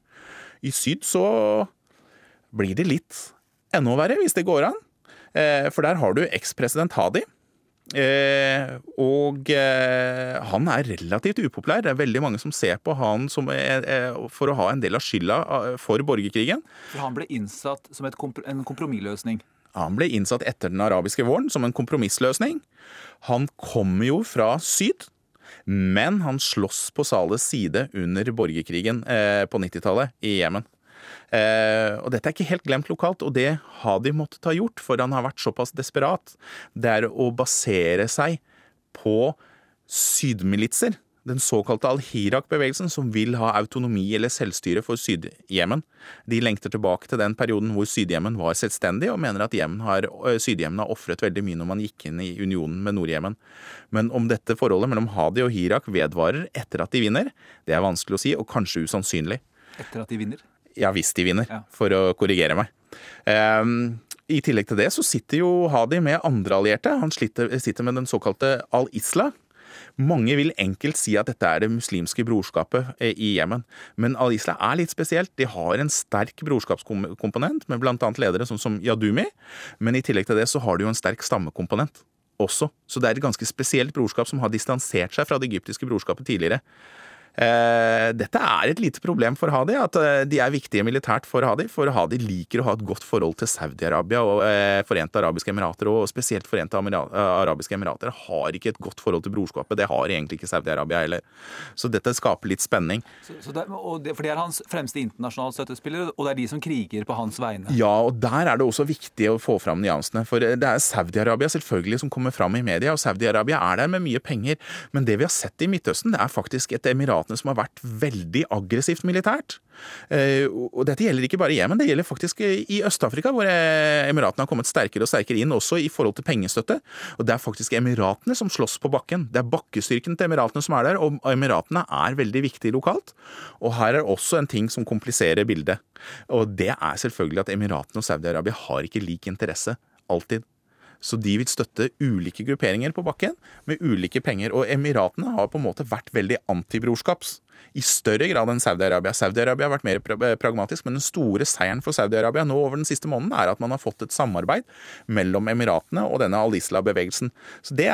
[SPEAKER 25] I syd så blir det litt enda verre, hvis det går an. Eh, for der har du ekspresident Hadi. Eh, og eh, han er relativt upopulær. Det er veldig mange som ser på han som, eh, eh for å ha en del av skylda for borgerkrigen.
[SPEAKER 21] For han ble innsatt som komp en kompromissløsning?
[SPEAKER 25] Han ble innsatt etter den arabiske våren som en kompromissløsning. Han kommer jo fra syd, men han slåss på Sales side under borgerkrigen eh, på 90-tallet i Jemen. Eh, og dette er ikke helt glemt lokalt, og det har de måttet ha gjort, for han har vært såpass desperat. Det er å basere seg på sydmilitser den såkalte al-Hirak-bevegelsen, som vil ha autonomi eller selvstyre for Syd-Jemen. De lengter tilbake til den perioden hvor Syd-Jemen var selvstendig, og mener at Syd-Jemen har ofret veldig mye når man gikk inn i unionen med Nord-Jemen. Men om dette forholdet mellom Hadi og Hirak vedvarer etter at de vinner, det er vanskelig å si, og kanskje usannsynlig.
[SPEAKER 21] Etter at de vinner?
[SPEAKER 25] Ja, hvis de vinner, ja. for å korrigere meg. Um, i tillegg til det så sitter jo Hadi med andre allierte. Han sitter med den såkalte al-Isla, mange vil enkelt si at dette er det muslimske brorskapet eh, i Jemen, men al-Isla er litt spesielt. De har en sterk brorskapskomponent, med bl.a. ledere sånn som Yadumi, men i tillegg til det så har de jo en sterk stammekomponent også. Så det er et ganske spesielt brorskap som har distansert seg fra det egyptiske brorskapet tidligere. Eh, dette er et lite problem for Hadi, at eh, de er viktige militært for Hadi. For Hadi liker å ha et godt forhold til Saudi-Arabia og eh, Forente arabiske emirater, og spesielt Forente arabiske emirater har ikke et godt forhold til brorskapet. Det har egentlig ikke Saudi-Arabia heller. Så dette skaper litt spenning.
[SPEAKER 21] Så, så det, det, for det er hans fremste internasjonale støttespillere, og det er de som kriger på hans vegne?
[SPEAKER 25] Ja, og der er det også viktig å få fram nyansene. For det er Saudi-Arabia selvfølgelig som kommer fram i media, og Saudi-Arabia er der med mye penger. Men det vi har sett i Midtøsten, det er faktisk et emirat emiratene som har vært veldig aggressivt militært. Eh, og dette gjelder ikke bare i Jemen, det gjelder faktisk i Øst-Afrika, hvor eh, Emiratene har kommet sterkere og sterkere inn, også i forhold til pengestøtte. Og det er faktisk Emiratene som slåss på bakken. Det er bakkestyrken til Emiratene som er der, og Emiratene er veldig viktige lokalt. Og her er også en ting som kompliserer bildet. Og det er selvfølgelig at Emiratene og Saudi-Arabia har ikke lik interesse. Alltid. Så de vil støtte ulike grupperinger på bakken med ulike penger. Og Emiratene har på en måte vært veldig antibrorskaps. I større grad enn Saudi-Arabia. Saudi-Arabia har vært mer pragmatisk, men den store seieren for Saudi-Arabia nå over den siste måneden er at man har fått et samarbeid mellom Emiratene og denne al-Isla-bevegelsen. Så det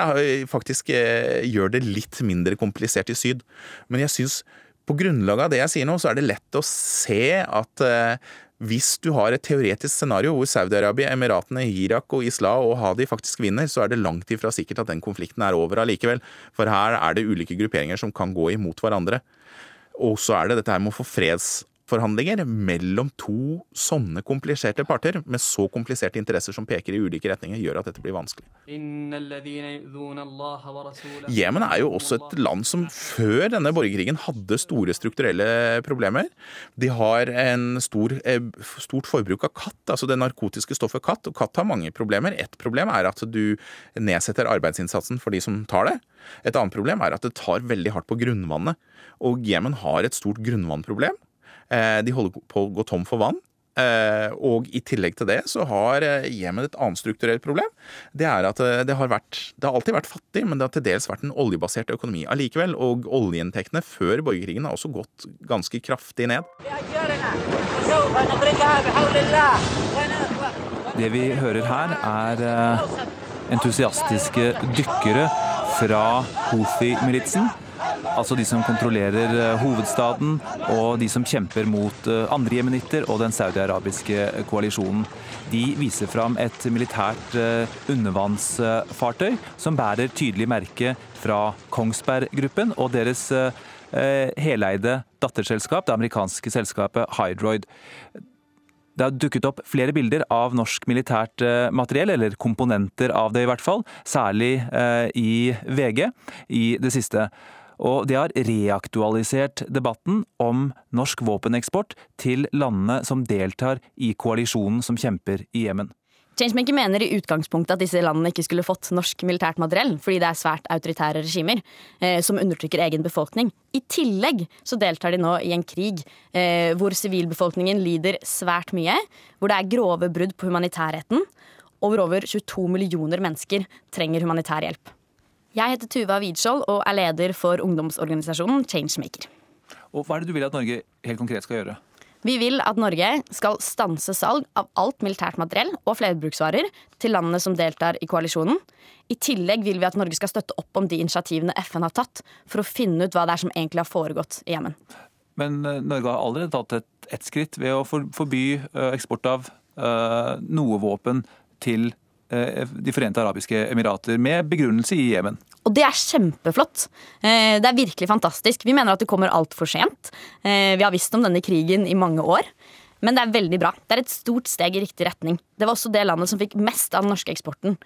[SPEAKER 25] faktisk eh, gjør det litt mindre komplisert i syd. Men jeg syns på grunnlag av det jeg sier nå, så er det lett å se at eh, hvis du har et teoretisk scenario hvor Saudi-Arabia, Emiratene, Irak og Islah og Hadi faktisk vinner, så er det langt ifra sikkert at den konflikten er over allikevel. For her er det ulike grupperinger som kan gå imot hverandre. Og så er det dette her med å få freds maktforhandlinger mellom to sånne kompliserte parter med så kompliserte interesser som peker i ulike retninger, gjør at dette blir vanskelig. Jemen er jo også et land som før denne borgerkrigen hadde store strukturelle problemer. De har en stor, eh, stort forbruk av katt, altså det narkotiske stoffet katt. Og katt har mange problemer. Et problem er at du nedsetter arbeidsinnsatsen for de som tar det. Et annet problem er at det tar veldig hardt på grunnvannet. Og Jemen har et stort grunnvannproblem. Eh, de holder på å gå tom for vann. Eh, og i tillegg til det så har eh, Jemen et annet strukturelt problem. Det er at det har, vært, det har alltid vært fattig, men det har til dels vært en oljebasert økonomi allikevel. Og oljeinntektene før borgerkrigen har også gått ganske kraftig ned.
[SPEAKER 21] Det vi hører her, er entusiastiske dykkere fra Houthi-militsen
[SPEAKER 26] altså de som kontrollerer eh, hovedstaden, og de som kjemper mot eh, andre jemenitter og den saudi-arabiske koalisjonen. De viser fram et militært eh, undervannsfartøy som bærer tydelig merke fra Kongsberg Gruppen og deres heleide datterselskap, det amerikanske selskapet Hydroid. Det har dukket opp flere bilder av norsk militært materiell, eller komponenter av det i hvert fall, særlig i VG i det siste og det har reaktualisert debatten om norsk våpeneksport til landene som deltar i koalisjonen som kjemper i Jemen.
[SPEAKER 21] Changemaker mener i utgangspunktet at disse landene ikke skulle fått norsk militært materiell, fordi det er svært autoritære regimer eh, som undertrykker egen befolkning. I tillegg så deltar de nå i en krig eh, hvor sivilbefolkningen lider svært mye, hvor det er grove brudd på humanitærretten, og hvor over 22 millioner mennesker trenger humanitær hjelp. Jeg heter Tuva Widskjold og er leder for ungdomsorganisasjonen Changemaker.
[SPEAKER 26] Og Hva er det du vil at Norge helt konkret skal gjøre?
[SPEAKER 21] Vi vil at Norge skal stanse salg av alt militært materiell og flerbruksvarer til landene som deltar i koalisjonen. I tillegg vil vi at Norge skal støtte opp om de initiativene FN har tatt for å finne ut hva det er som egentlig har foregått i Jemen.
[SPEAKER 26] Men eh, Norge har allerede tatt et, et skritt ved å forby eh, eksport av uh, noe våpen til Eh, De forente arabiske emirater, med begrunnelse i Jemen.
[SPEAKER 21] Og det er kjempeflott. Eh, det er virkelig fantastisk. Vi mener at det kommer altfor sent. Eh, vi har visst om denne krigen i mange år. Men det er veldig bra. Det er et stort steg i riktig retning. Det var også det landet som fikk mest av den norske eksporten.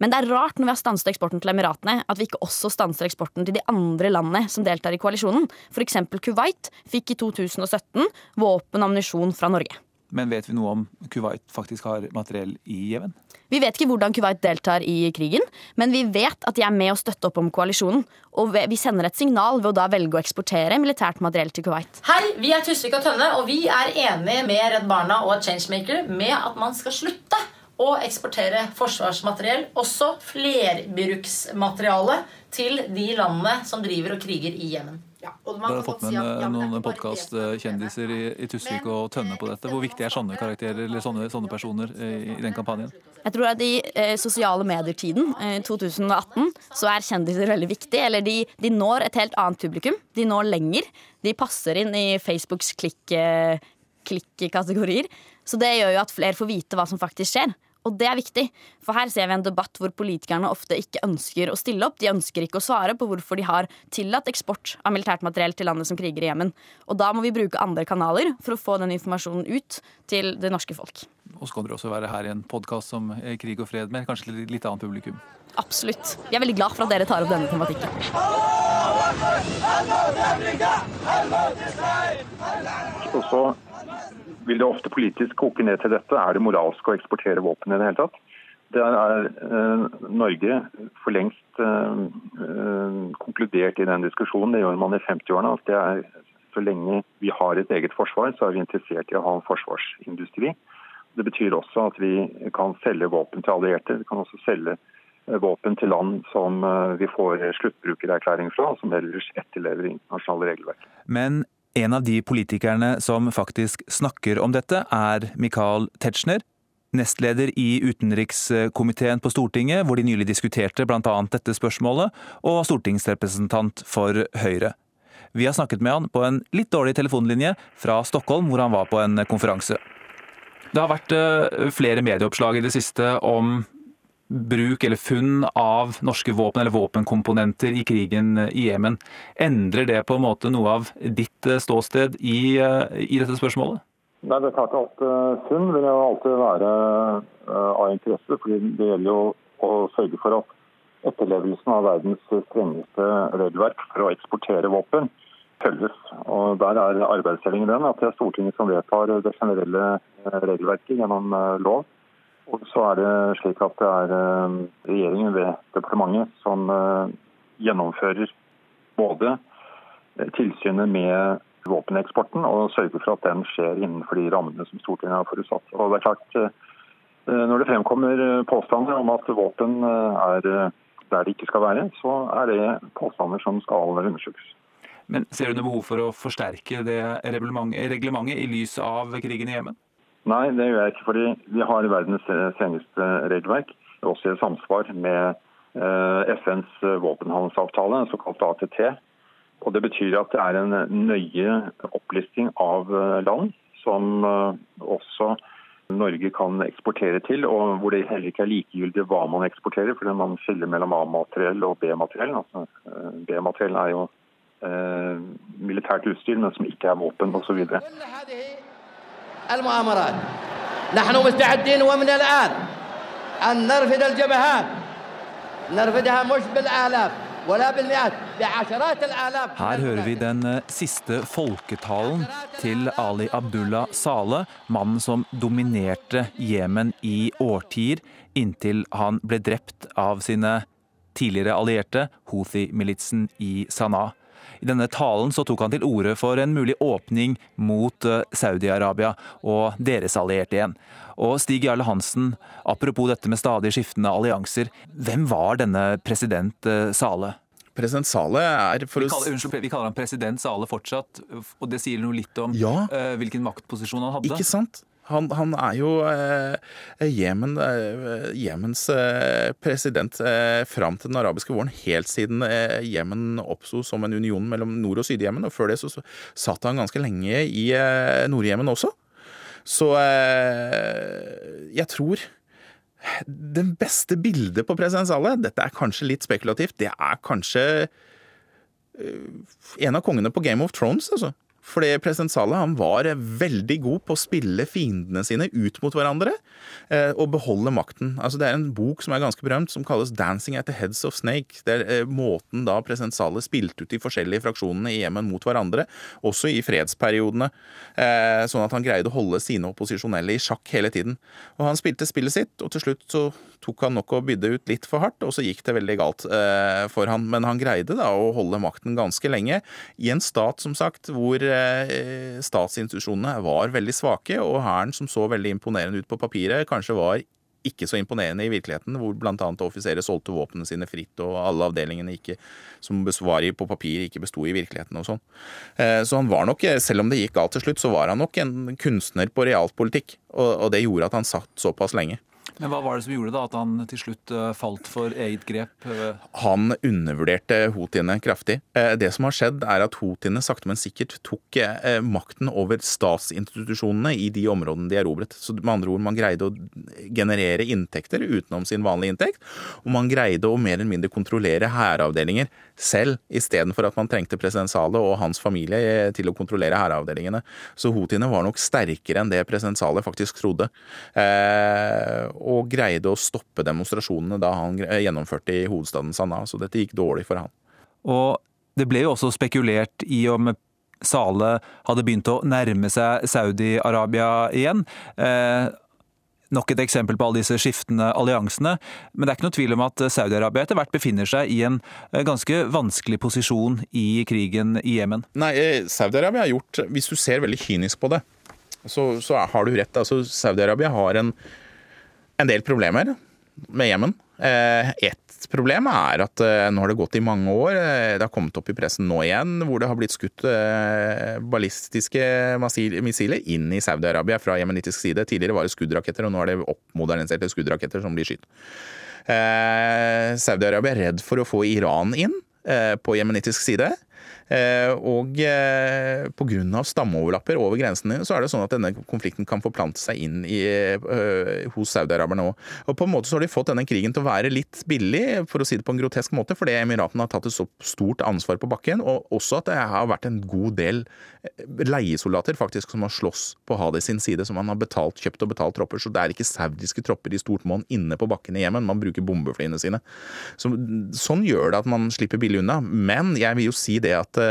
[SPEAKER 21] Men det er rart når vi har stanset eksporten til Emiratene, at vi ikke også stanser eksporten til de andre landene som deltar i koalisjonen. F.eks. Kuwait fikk i 2017 våpen og ammunisjon fra Norge.
[SPEAKER 26] Men vet vi noe om Kuwait faktisk har materiell i Jemen?
[SPEAKER 21] Vi vet ikke hvordan Kuwait deltar i krigen, men vi vet at de er med å støtte opp om koalisjonen. Og vi sender et signal ved å da velge å eksportere militært materiell til Kuwait.
[SPEAKER 27] Hei, vi er Tusvik og Tønne, og vi er enige med Redd Barna og Changemaker med at man skal slutte å eksportere forsvarsmateriell, også flerbruksmateriale, til de landene som driver og kriger i Jemen.
[SPEAKER 26] Ja, og man har fått med si at, ja, noen podkastkjendiser i, i Tusvik og Tønne på dette. Hvor viktig er sånne karakterer eller sånne, sånne personer i, i, den kampanjen?
[SPEAKER 21] Jeg tror at I eh, sosiale medier-tiden, eh, 2018, så er kjendiser veldig viktig. Eller de, de, når et helt annet publikum. De når lenger. De passer inn i Facebooks klikk-kategorier. Klikk så det gjør jo at flere får vite hva som faktisk skjer. Og det er viktig, for her ser vi en debatt hvor politikerne ofte ikke ønsker å stille opp. De ønsker ikke å svare på hvorfor de har tillatt eksport av militært materiell til landet som kriger i Jemen. Og da må vi bruke andre kanaler for å få den informasjonen ut til det norske folk.
[SPEAKER 26] Og så kan dere også være her i en podkast som Krig og fred med kanskje litt annet publikum?
[SPEAKER 21] Absolutt. Vi er veldig glad for at dere tar opp denne tematikken.
[SPEAKER 28] Og så vil det ofte politisk koke ned til dette. Er det moralsk å eksportere våpen i det hele tatt? Det er eh, Norge for lengst eh, konkludert i den diskusjonen. Det gjør man i 50-årene. at det er Så lenge vi har et eget forsvar, så er vi interessert i å ha en forsvarsindustri. Det betyr også at vi kan selge våpen til allierte. Vi kan også selge eh, våpen til land som eh, vi får sluttbrukererklæring fra, som ellers etterlever internasjonale regelverk.
[SPEAKER 26] Men en av de politikerne som faktisk snakker om dette, er Michael Tetzschner, nestleder i utenrikskomiteen på Stortinget, hvor de nylig diskuterte bl.a. dette spørsmålet, og stortingsrepresentant for Høyre. Vi har snakket med han på en litt dårlig telefonlinje fra Stockholm, hvor han var på en konferanse. Det har vært eh, flere medieoppslag i det siste om bruk eller funn av norske våpen eller våpenkomponenter i krigen i Jemen. Endrer det på en måte noe av ditt eh, ståsted i, eh, i dette spørsmålet?
[SPEAKER 28] Nei, det er klart at uh, Funn vil jo alltid være av interesse. fordi Det gjelder jo å sørge for at etterlevelsen av verdens strengeste regelverk for å eksportere våpen følges. Og Der er arbeidsdelingen den at det er Stortinget som vedtar det generelle regelverket gjennom lov. Og så er det slik at det er eh, regjeringen ved departementet som eh, gjennomfører både eh, tilsynet med våpeneksporten og sørger for at den skjer innenfor de rammene som Stortinget har forutsatt. Og det er klart, Når det fremkommer påstander om at våpen er der det ikke skal være, så er det påstander som skal undersøkes.
[SPEAKER 26] Men Ser du noe behov for å forsterke det reglementet i lys av krigen i Jemen?
[SPEAKER 28] Nei, det gjør jeg ikke. fordi vi har verdens strengeste regelverk. Også i samsvar med eh, FNs våpenhandelsavtale, såkalt ATT. Og Det betyr at det er en nøye opplisting av eh, land som eh, også Norge kan eksportere til, og hvor det heller ikke er likegyldig hva man eksporterer, fordi man skiller mellom A-materiell og B-materiell. Altså, eh, B-materiell er jo eh, militært utstyr, men som ikke er våpen osv.
[SPEAKER 29] المؤامرات نحن مستعدين ومن الآن أن نرفد الجبهات نرفدها مش بالآلاف
[SPEAKER 21] Her hører vi den eh, siste folketalen til Ali Abdullah Saleh, mannen som dominerte Jemen i årtier, inntil han ble drept av sine tidligere allierte, Houthi-militsen i Sanaa. I denne talen så tok han til orde for en mulig åpning mot eh, Saudi-Arabia og deres allierte igjen. Og Stig Jarle Hansen, apropos dette med stadig skiftende allianser, hvem var denne president Sale?
[SPEAKER 25] President Sale er for
[SPEAKER 21] Vi kaller, unnskyld, vi kaller han president Sale fortsatt, og det sier noe litt om
[SPEAKER 25] Ja.
[SPEAKER 21] uh, hvilken maktposisjon han hadde.
[SPEAKER 25] Ikke sant? Han, han er jo eh, Jemen, eh, Jemens eh, president eh, fram til den arabiske våren, helt siden Jemen oppsto som en union mellom Nord- og Syd-Jemen. Og før det så, så satt han ganske lenge i Nord-Jemen også. Så jeg tror den beste bildet på president Saleh, dette er kanskje litt spekulativt, det er kanskje en av kongene på Game of Thrones, altså. Fordi president Saleh han var veldig god på å spille fiendene sine ut mot hverandre eh, og beholde makten. Altså Det er en bok som er ganske berømt, som kalles 'Dancing at the Heads of Snake'. Det er eh, måten da president Saleh spilte ut de forskjellige fraksjonene i Jemen mot hverandre, også i fredsperiodene, eh, sånn at han greide å holde sine opposisjonelle i sjakk hele tiden. Og Han spilte spillet sitt, og til slutt så tok han nok å bydde ut litt for hardt, og så gikk det veldig galt eh, for han. Men han greide da å holde makten ganske lenge, i en stat som sagt hvor eh, statsinstitusjonene var veldig svake, og hæren som så veldig imponerende ut på papiret, kanskje var ikke så imponerende i virkeligheten, hvor bl.a. offiserer solgte våpnene sine fritt, og alle avdelingene ikke, som var på papir, ikke besto i virkeligheten og sånn. Eh, Så han var nok, selv om det gikk galt til slutt, så var han nok en kunstner på realpolitikk, og det gjorde at han satt såpass lenge.
[SPEAKER 21] Men hva var det som gjorde da at han til slutt eh, falt for eget grep? eh?
[SPEAKER 25] Han undervurderte houthiene kraftig. Eh, Det som har skjedd, er at houthiene sakte, men sikkert tok makten over statsinstitusjonene i de områdene de erobret. Så med andre ord, man greide å generere inntekter utenom sin vanlige inntekt, og man greide å mer eller mindre kontrollere hæravdelinger selv, istedenfor at man trengte president Saleh og hans familie til å kontrollere hæravdelingene. Så houthiene var nok sterkere enn det president Saleh faktisk trodde, eh, og greide å stoppe demonstrasjonene da han gjennomførte i hovedstaden Sanaa. Så dette gikk dårlig for han.
[SPEAKER 21] Og det ble jo også spekulert i om Sale hadde begynt å nærme seg Saudi-Arabia igjen. Eh, nok et eksempel på alle disse skiftende alliansene. Men det er ikke noe tvil om at Saudi-Arabia etter hvert befinner seg i en eh, ganske vanskelig posisjon i krigen i Jemen.
[SPEAKER 25] Nei, eh, Saudi-Arabia har gjort Hvis du ser veldig kynisk på det, så, så har du rett. Altså, Saudi-Arabia har en, en del problemer med Jemen. Eh, et problem er at eh, nå har det gått i mange år. eh, Det har kommet opp i pressen nå igjen, hvor det har blitt skutt ballistiske missiler inn i Saudi-Arabia fra jemenittisk side. Tidligere var det skuddraketter, og nå er det oppmoderniserte skuddraketter som blir skutt. Saudi-Arabia er redd for å få Iran inn på jemenittisk side. Eh, og eh, pga. stammeoverlapper over grensene så er det sånn at denne konflikten kan forplante seg inn i, eh, hos saudiaraberne òg. Og på en måte så har de fått denne krigen til å være litt billig, for å si det på en grotesk måte, fordi Emiratene har tatt et så stort ansvar på bakken, og også at det har vært en god del leiesoldater faktisk som har slåss på Hadi sin side, som man har betalt, kjøpt og betalt tropper. Så det er ikke saudiske tropper i stort monn inne på bakken i Jemen, man bruker bombeflyene sine. Så, sånn gjør det at man slipper billig unna. Men jeg vil jo si det at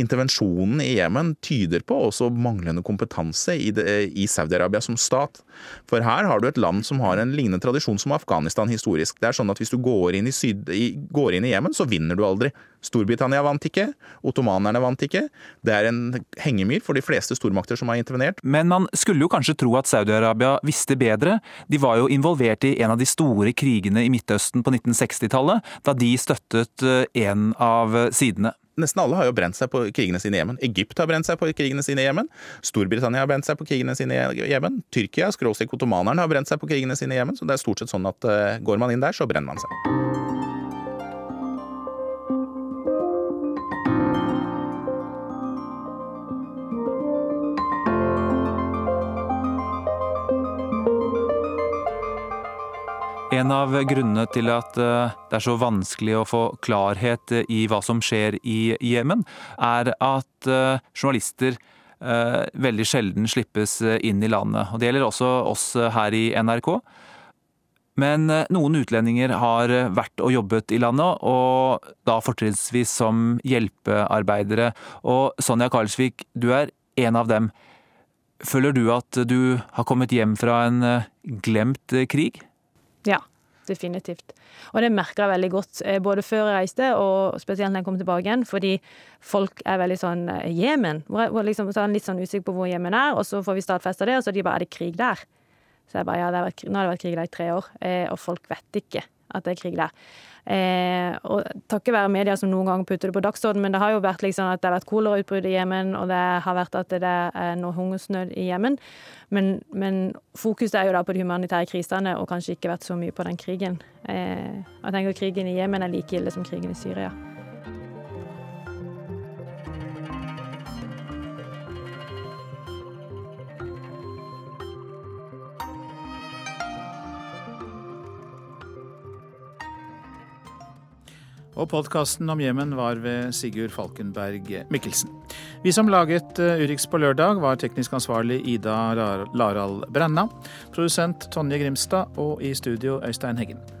[SPEAKER 25] intervensjonen i Jemen tyder på også manglende kompetanse i, i Saudi-Arabia som stat. For her har du et land som har en lignende tradisjon som Afghanistan historisk. Det er sånn at hvis du går inn i, syd, går inn i Jemen, så vinner du aldri. Storbritannia vant ikke, ottomanerne vant ikke. Det er en hengemyr for de fleste stormakter som har intervenert.
[SPEAKER 21] Men man skulle jo kanskje tro at Saudi-Arabia visste bedre. De var jo involvert i en av de store krigene i Midtøsten på 1960-tallet, da de støttet eh, en av sidene.
[SPEAKER 25] Nesten alle har jo brent seg på krigene sine i Jemen. Egypt har brent seg på krigene sine i Jemen. Storbritannia har brent seg på krigene sine i Jemen. Tyrkia, skråstrek ottomanerne, har brent seg på krigene sine i Jemen. Så det er stort sett sånn at eh, går man inn der, så brenner man seg.
[SPEAKER 21] En av grunnene til at eh, det er så vanskelig å få klarhet i hva som skjer i Jemen, er at eh, journalister eh, veldig sjelden slippes inn i landet. Og Det gjelder også oss her i NRK. Men noen utlendinger har vært og jobbet i landet, og da fortrinnsvis som hjelpearbeidere. Og Sonja Karlsvik, du er en av dem. Føler du at du har kommet hjem fra en glemt krig?
[SPEAKER 23] Ja, definitivt. Og det merka jeg veldig godt, eh, både før jeg reiste og spesielt når jeg kom tilbake igjen, fordi folk er veldig sånn eh, Jemen? Liksom, så litt sånn usikker på hvor Jemen er, og så får vi stadfesta det, og så er de bare Er det krig der? Så jeg bare ja, vært, nå har det vært krig der i tre år, eh, og folk vet ikke at det er krig der. Eh, og takket være media som noen ganger putter det på dagsordenen, men det har jo vært liksom at det har vært kolerautbrudd i Jemen, og det har vært at det er noe hungersnød i Jemen. Men, men fokuset er jo da på de humanitære krisene, og kanskje ikke vært så mye på den krigen. Eh, jeg tenker krigen i Jemen er like ille som krigen i Syria.
[SPEAKER 2] Og podkasten om Jemen var ved Sigurd Falkenberg Mikkelsen. Vi som laget eh, Urix på lørdag, var teknisk ansvarlig Ida Larald Brenna, produsent Tonje Grimstad og i studio Øystein Heggen.